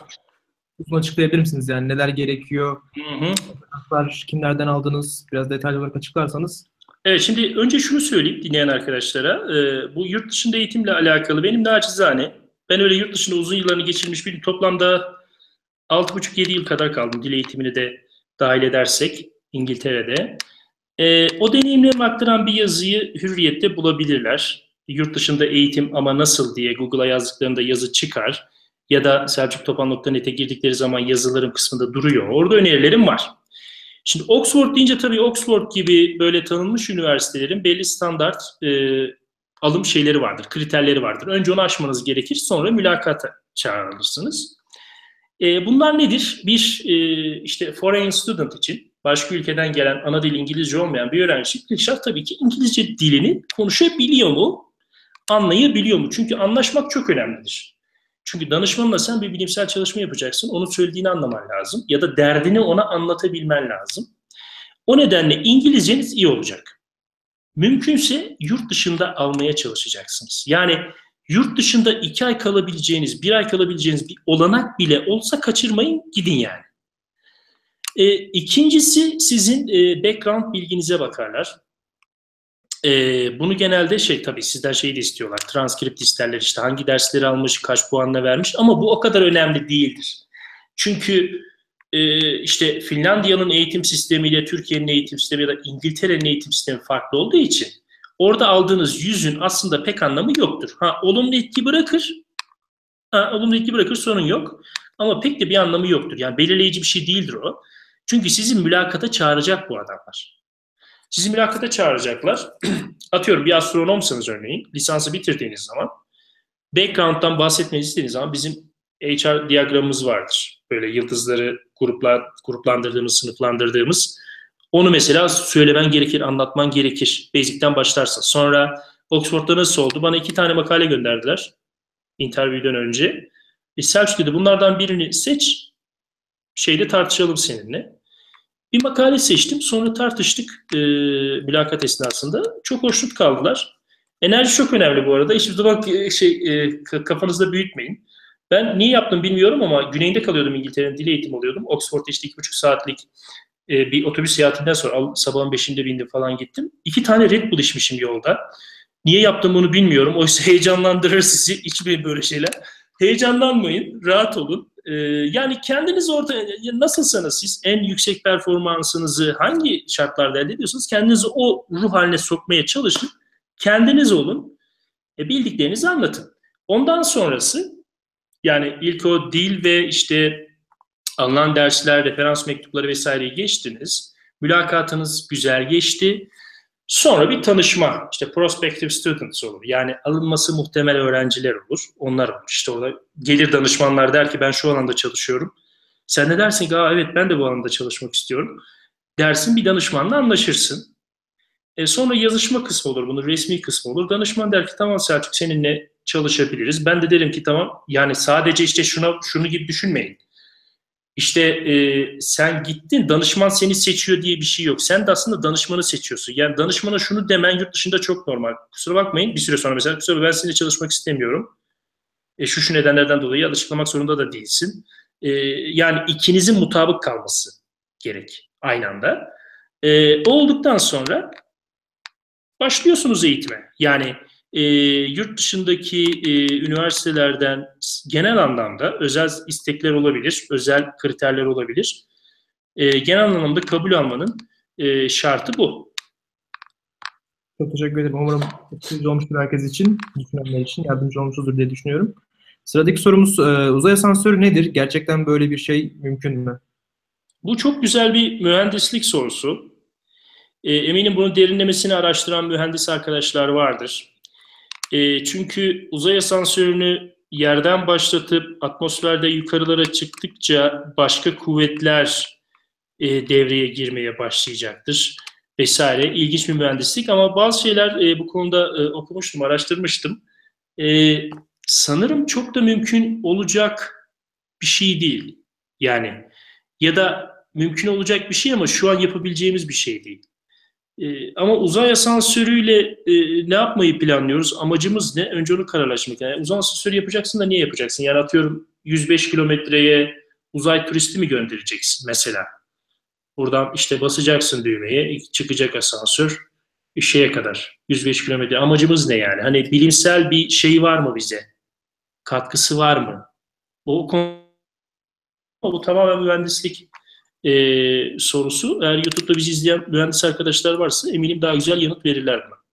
Speaker 1: uzun açıklayabilir misiniz? Yani neler gerekiyor? Hı hı. Kimlerden aldınız? Biraz detaylı olarak açıklarsanız.
Speaker 2: Evet şimdi önce şunu söyleyeyim dinleyen arkadaşlara. E, bu yurt dışında eğitimle alakalı benim naçizane ben öyle yurt dışında uzun yıllarını geçirmiş bir toplamda 6,5-7 yıl kadar kaldım dil eğitimini de dahil edersek İngiltere'de. E, o deneyimlerimi aktaran bir yazıyı Hürriyet'te bulabilirler. Yurt dışında eğitim ama nasıl diye Google'a yazdıklarında yazı çıkar. Ya da selçuktopan.net'e girdikleri zaman yazılarım kısmında duruyor. Orada önerilerim var. Şimdi Oxford deyince tabii Oxford gibi böyle tanınmış üniversitelerin belli standart e, alım şeyleri vardır, kriterleri vardır. Önce onu aşmanız gerekir, sonra mülakata çağrılırsınız. E, bunlar nedir? Bir e, işte foreign student için başka ülkeden gelen ana dil İngilizce olmayan bir öğrenci ilk şart tabii ki İngilizce dilini konuşabiliyor mu? Anlayabiliyor mu? Çünkü anlaşmak çok önemlidir. Çünkü danışmanla sen bir bilimsel çalışma yapacaksın. Onun söylediğini anlaman lazım. Ya da derdini ona anlatabilmen lazım. O nedenle İngilizceniz iyi olacak. Mümkünse yurt dışında almaya çalışacaksınız. Yani yurt dışında iki ay kalabileceğiniz, bir ay kalabileceğiniz bir olanak bile olsa kaçırmayın, gidin yani. E, ikincisi sizin e, background bilginize bakarlar. E, bunu genelde şey tabii sizden şey de istiyorlar. Transkript isterler işte hangi dersleri almış, kaç puanla vermiş ama bu o kadar önemli değildir. Çünkü e, işte Finlandiya'nın eğitim sistemiyle Türkiye'nin eğitim sistemi ya da İngiltere'nin eğitim sistemi farklı olduğu için orada aldığınız yüzün aslında pek anlamı yoktur. Ha olumlu etki bırakır. Ha, olumlu etki bırakır sorun yok. Ama pek de bir anlamı yoktur. Yani belirleyici bir şey değildir o. Çünkü sizi mülakata çağıracak bu adamlar. Sizi mülakata çağıracaklar. Atıyorum bir astronomsanız örneğin lisansı bitirdiğiniz zaman background'dan bahsetmenizi istediğiniz zaman bizim HR diyagramımız vardır. Böyle yıldızları gruplar, gruplandırdığımız, sınıflandırdığımız. Onu mesela söylemen gerekir, anlatman gerekir. Basic'ten başlarsın. Sonra Oxford'da nasıl oldu? Bana iki tane makale gönderdiler interview'den önce. E Selçuk bunlardan birini seç, şeyde tartışalım seninle. Bir makale seçtim. Sonra tartıştık e, mülakat esnasında. Çok hoşnut kaldılar. Enerji çok önemli bu arada. Hiçbir zaman şey, e, kafanızda büyütmeyin. Ben niye yaptım bilmiyorum ama güneyinde kalıyordum İngiltere'nin dil eğitimi alıyordum. Oxford'da işte iki buçuk saatlik e, bir otobüs seyahatinden sonra sabahın beşinde bindim falan gittim. İki tane Red Bull içmişim yolda. Niye yaptım bunu bilmiyorum. Oysa heyecanlandırır sizi. İçmeyin böyle şeyler. Heyecanlanmayın. Rahat olun. Ee, yani kendiniz orada nasılsanız siz en yüksek performansınızı hangi şartlarda elde ediyorsanız kendinizi o ruh haline sokmaya çalışın. Kendiniz olun. E, bildiklerinizi anlatın. Ondan sonrası yani ilk o dil ve işte alınan dersler, referans mektupları vesaireyi geçtiniz. Mülakatınız güzel geçti. Sonra bir tanışma, işte prospective students olur. Yani alınması muhtemel öğrenciler olur. Onlar olur. İşte orada gelir danışmanlar der ki ben şu alanda çalışıyorum. Sen de dersin ki evet ben de bu alanda çalışmak istiyorum. Dersin bir danışmanla anlaşırsın. E sonra yazışma kısmı olur, bunun resmi kısmı olur. Danışman der ki tamam Selçuk seninle çalışabiliriz. Ben de derim ki tamam yani sadece işte şuna şunu gibi düşünmeyin. İşte e, sen gittin danışman seni seçiyor diye bir şey yok. Sen de aslında danışmanı seçiyorsun. Yani danışmana şunu demen yurt dışında çok normal. Kusura bakmayın bir süre sonra mesela kusura ben seninle çalışmak istemiyorum. E, şu şu nedenlerden dolayı açıklamak zorunda da değilsin. E, yani ikinizin mutabık kalması gerek aynı anda. E, olduktan sonra başlıyorsunuz eğitime. Yani e, yurt dışındaki e, üniversitelerden genel anlamda özel istekler olabilir, özel kriterler olabilir. E, genel anlamda kabul almanın e, şartı bu.
Speaker 1: Çok teşekkür ederim. Umarım etkili olmuştur herkes için, düşünenler için yardımcı olmuştur diye düşünüyorum. Sıradaki sorumuz e, uzay asansörü nedir? Gerçekten böyle bir şey mümkün mü?
Speaker 2: Bu çok güzel bir mühendislik sorusu. E, eminim bunun derinlemesini araştıran mühendis arkadaşlar vardır. E, çünkü uzay asansörünü yerden başlatıp atmosferde yukarılara çıktıkça başka kuvvetler e, devreye girmeye başlayacaktır vesaire. İlginç bir mühendislik ama bazı şeyler e, bu konuda e, okumuştum, araştırmıştım. E, sanırım çok da mümkün olacak bir şey değil. Yani ya da mümkün olacak bir şey ama şu an yapabileceğimiz bir şey değil. E, ama uzay asansörüyle e, ne yapmayı planlıyoruz? Amacımız ne? Önce onu kararlaştırmak. Yani uzay asansörü yapacaksın da niye yapacaksın? Yani atıyorum 105 kilometreye uzay turisti mi göndereceksin mesela? Buradan işte basacaksın düğmeye, çıkacak asansör şeye kadar 105 kilometre. Amacımız ne yani? Hani bilimsel bir şey var mı bize? Katkısı var mı? Bu konu bu tamamen mühendislik e, sorusu. Eğer YouTube'da bizi izleyen mühendis arkadaşlar varsa eminim daha güzel yanıt verirler buna.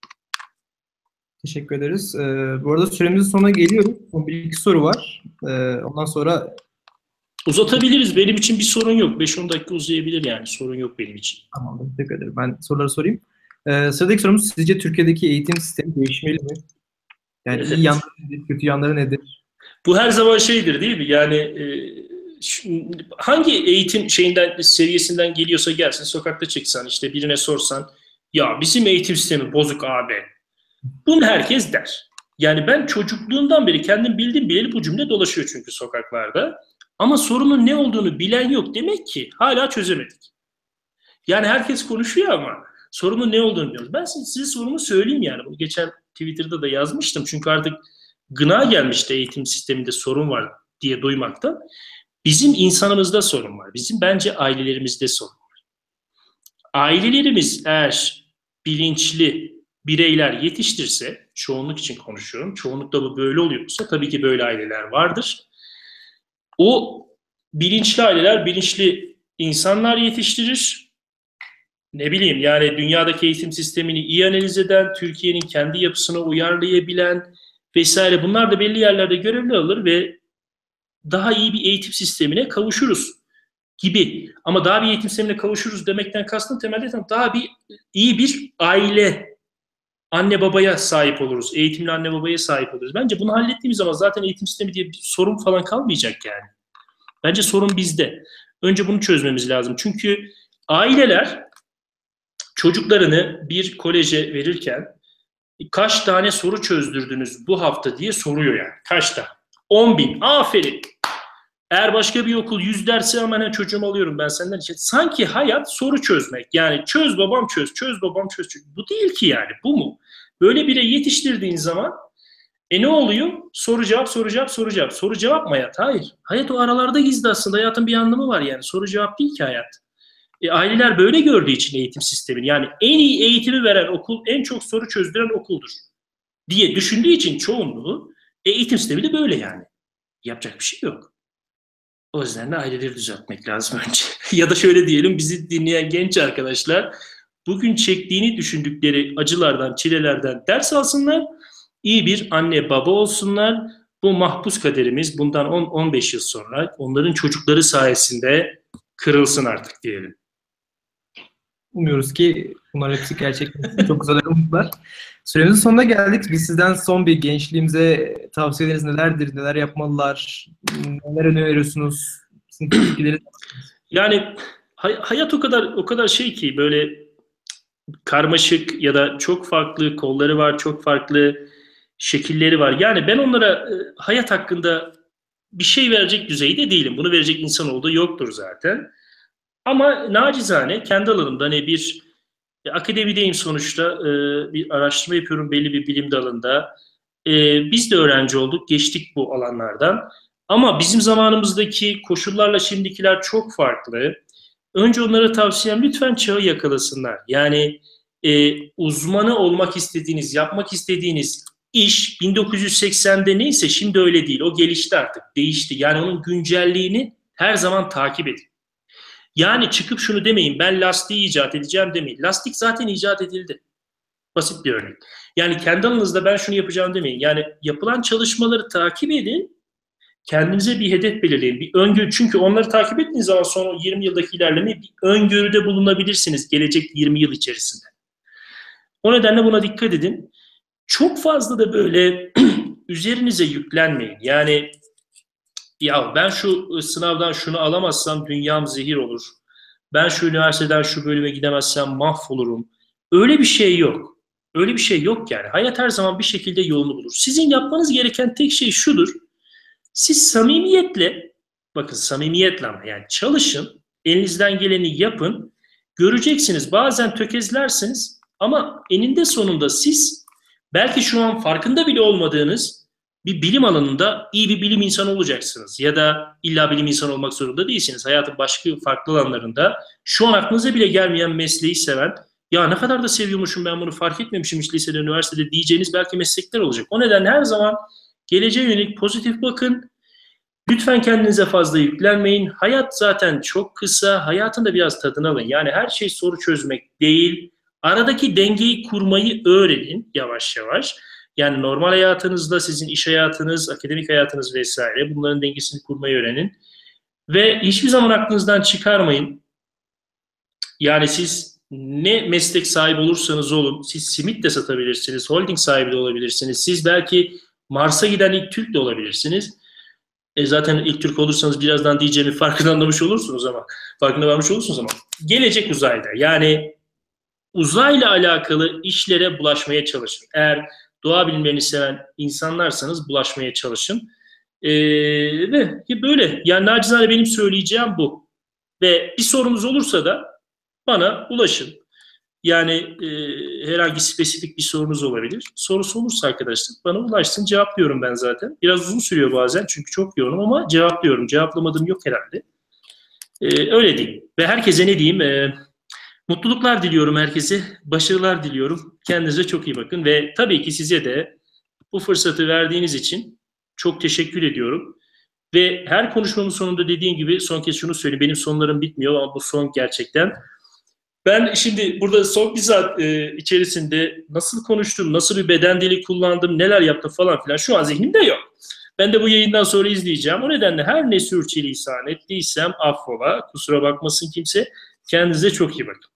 Speaker 1: Teşekkür ederiz. Ee, bu arada süremizin sonuna geliyoruz. Son bir iki soru var. Ee, ondan sonra
Speaker 2: Uzatabiliriz. Benim için bir sorun yok. 5-10 dakika uzayabilir yani. Sorun yok benim için.
Speaker 1: Tamam. Teşekkür ederim. Ben soruları sorayım. Ee, sıradaki sorumuz sizce Türkiye'deki eğitim sistemi değişmeli mi? Yani evet. iyi yanları nedir, kötü yanları nedir?
Speaker 2: Bu her zaman şeydir değil mi? Yani e, hangi eğitim şeyinden seviyesinden geliyorsa gelsin sokakta çıksan işte birine sorsan ya bizim eğitim sistemi bozuk abi. Bunu herkes der. Yani ben çocukluğumdan beri kendim bildim bileli bu cümle dolaşıyor çünkü sokaklarda. Ama sorunun ne olduğunu bilen yok. Demek ki hala çözemedik. Yani herkes konuşuyor ama sorunun ne olduğunu bilmiyoruz. Ben size sorumu söyleyeyim yani. Bunu geçen Twitter'da da yazmıştım. Çünkü artık gına gelmişti eğitim sisteminde sorun var diye duymaktan. Bizim insanımızda sorun var. Bizim bence ailelerimizde sorun var. Ailelerimiz eğer bilinçli bireyler yetiştirse, çoğunluk için konuşuyorum, çoğunlukta bu böyle oluyorsa tabii ki böyle aileler vardır. O bilinçli aileler bilinçli insanlar yetiştirir. Ne bileyim yani dünyadaki eğitim sistemini iyi analiz eden, Türkiye'nin kendi yapısına uyarlayabilen vesaire bunlar da belli yerlerde görevli alır ve daha iyi bir eğitim sistemine kavuşuruz gibi. Ama daha bir eğitim sistemine kavuşuruz demekten kastım temelde daha bir iyi bir aile anne babaya sahip oluruz. Eğitimli anne babaya sahip oluruz. Bence bunu hallettiğimiz zaman zaten eğitim sistemi diye bir sorun falan kalmayacak yani. Bence sorun bizde. Önce bunu çözmemiz lazım. Çünkü aileler çocuklarını bir koleje verirken kaç tane soru çözdürdünüz bu hafta diye soruyor yani. Kaçta? 10 bin. Aferin. Eğer başka bir okul yüz dersi hemen çocuğumu alıyorum ben senden için. Sanki hayat soru çözmek. Yani çöz babam çöz, çöz babam çöz. çöz. Bu değil ki yani. Bu mu? Böyle bire yetiştirdiğin zaman e ne oluyor? Soru cevap, soru cevap, soru cevap. Soru cevap mı hayat? Hayır. Hayat o aralarda gizli aslında. Hayatın bir anlamı var yani. Soru cevap değil ki hayat. E, aileler böyle gördüğü için eğitim sistemini yani en iyi eğitimi veren okul en çok soru çözdüren okuldur diye düşündüğü için çoğunluğu e, eğitim sistemi de böyle yani. Yapacak bir şey yok. O yüzden de aileleri düzeltmek lazım önce. ya da şöyle diyelim bizi dinleyen genç arkadaşlar bugün çektiğini düşündükleri acılardan, çilelerden ders alsınlar. iyi bir anne baba olsunlar. Bu mahpus kaderimiz bundan 10-15 yıl sonra onların çocukları sayesinde kırılsın artık diyelim.
Speaker 1: Umuyoruz ki bunlar hepsi gerçekleşsin. Çok güzel umutlar. Süremizin sonuna geldik. Biz sizden son bir gençliğimize tavsiyeleriniz nelerdir? Neler yapmalılar? Neler öneriyorsunuz?
Speaker 2: yani hay- hayat o kadar o kadar şey ki böyle karmaşık ya da çok farklı kolları var, çok farklı şekilleri var. Yani ben onlara e, hayat hakkında bir şey verecek düzeyde değilim. Bunu verecek insan olduğu yoktur zaten. Ama nacizane kendi alanımda hani bir akademideyim sonuçta e, bir araştırma yapıyorum belli bir bilim dalında. E, biz de öğrenci olduk, geçtik bu alanlardan. Ama bizim zamanımızdaki koşullarla şimdikiler çok farklı. Önce onlara tavsiyem lütfen çağı yakalasınlar. Yani e, uzmanı olmak istediğiniz, yapmak istediğiniz iş 1980'de neyse şimdi öyle değil. O gelişti artık, değişti. Yani onun güncelliğini her zaman takip edin. Yani çıkıp şunu demeyin ben lastiği icat edeceğim demeyin. Lastik zaten icat edildi. Basit bir örnek. Yani kendi alanınızda ben şunu yapacağım demeyin. Yani yapılan çalışmaları takip edin. Kendinize bir hedef belirleyin. Bir öngörü çünkü onları takip ettiğiniz zaman son 20 yıldaki ilerlemeyi bir öngörüde bulunabilirsiniz gelecek 20 yıl içerisinde. O nedenle buna dikkat edin. Çok fazla da böyle üzerinize yüklenmeyin. Yani ya ben şu sınavdan şunu alamazsam dünyam zehir olur. Ben şu üniversiteden şu bölüme gidemezsem mahvolurum. Öyle bir şey yok. Öyle bir şey yok yani. Hayat her zaman bir şekilde yolunu bulur. Sizin yapmanız gereken tek şey şudur. Siz samimiyetle, bakın samimiyetle yani çalışın, elinizden geleni yapın. Göreceksiniz bazen tökezlersiniz ama eninde sonunda siz belki şu an farkında bile olmadığınız bir bilim alanında iyi bir bilim insanı olacaksınız. Ya da illa bilim insanı olmak zorunda değilsiniz. Hayatın başka farklı alanlarında şu an aklınıza bile gelmeyen mesleği seven, ya ne kadar da seviyormuşum ben bunu fark etmemişim hiç lisede, üniversitede diyeceğiniz belki meslekler olacak. O nedenle her zaman geleceğe yönelik pozitif bakın. Lütfen kendinize fazla yüklenmeyin. Hayat zaten çok kısa. Hayatın da biraz tadını alın. Yani her şey soru çözmek değil. Aradaki dengeyi kurmayı öğrenin yavaş yavaş. Yani normal hayatınızda sizin iş hayatınız, akademik hayatınız vesaire bunların dengesini kurmayı öğrenin. Ve hiçbir zaman aklınızdan çıkarmayın. Yani siz ne meslek sahibi olursanız olun, siz simit de satabilirsiniz, holding sahibi de olabilirsiniz, siz belki Mars'a giden ilk Türk de olabilirsiniz. E zaten ilk Türk olursanız birazdan diyeceğimi farkında anlamış olursunuz ama, farkında varmış olursunuz ama. Gelecek uzayda. Yani uzayla alakalı işlere bulaşmaya çalışın. Eğer doğa bilimlerini seven insanlarsanız bulaşmaya çalışın. Ee, ve böyle. Yani nacizane benim söyleyeceğim bu. Ve bir sorunuz olursa da bana ulaşın. Yani e, herhangi spesifik bir sorunuz olabilir. Sorusu olursa arkadaşlar bana ulaşsın cevaplıyorum ben zaten. Biraz uzun sürüyor bazen çünkü çok yoğunum ama cevaplıyorum. Cevaplamadığım yok herhalde. E, öyle diyeyim. Ve herkese ne diyeyim? E, mutluluklar diliyorum herkese. Başarılar diliyorum. Kendinize çok iyi bakın. Ve tabii ki size de bu fırsatı verdiğiniz için çok teşekkür ediyorum. Ve her konuşmamın sonunda dediğim gibi son kez şunu söyleyeyim. Benim sonlarım bitmiyor ama bu son gerçekten. Ben şimdi burada son bir saat e, içerisinde nasıl konuştum, nasıl bir beden dili kullandım, neler yaptım falan filan şu an zihnimde yok. Ben de bu yayından sonra izleyeceğim. O nedenle her ne sürçülisan ettiysem affola. Kusura bakmasın kimse. Kendinize çok iyi bakın.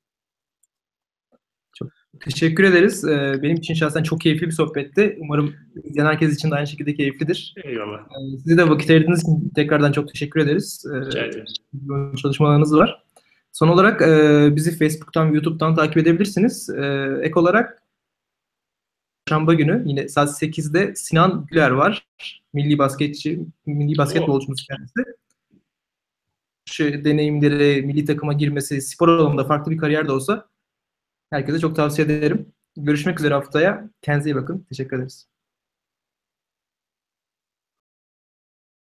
Speaker 1: Teşekkür ederiz. Ee, benim için şahsen çok keyifli bir sohbetti. Umarım izleyen herkes için de aynı şekilde keyiflidir.
Speaker 2: Eyvallah.
Speaker 1: Ee, size de vakit ayırdığınız için tekrardan çok teşekkür ederiz. Ee,
Speaker 2: Rica ederim.
Speaker 1: Çalışmalarınız var. Son olarak e, bizi Facebook'tan, YouTube'dan takip edebilirsiniz. Ek olarak Çarşamba günü yine saat 8'de Sinan Güler var. Milli basketçi, milli basketbolcumuz kendisi. Şu deneyimleri, milli takıma girmesi, spor alanında farklı bir kariyer de olsa herkese çok tavsiye ederim. Görüşmek üzere haftaya. Kendinize iyi bakın. Teşekkür ederiz.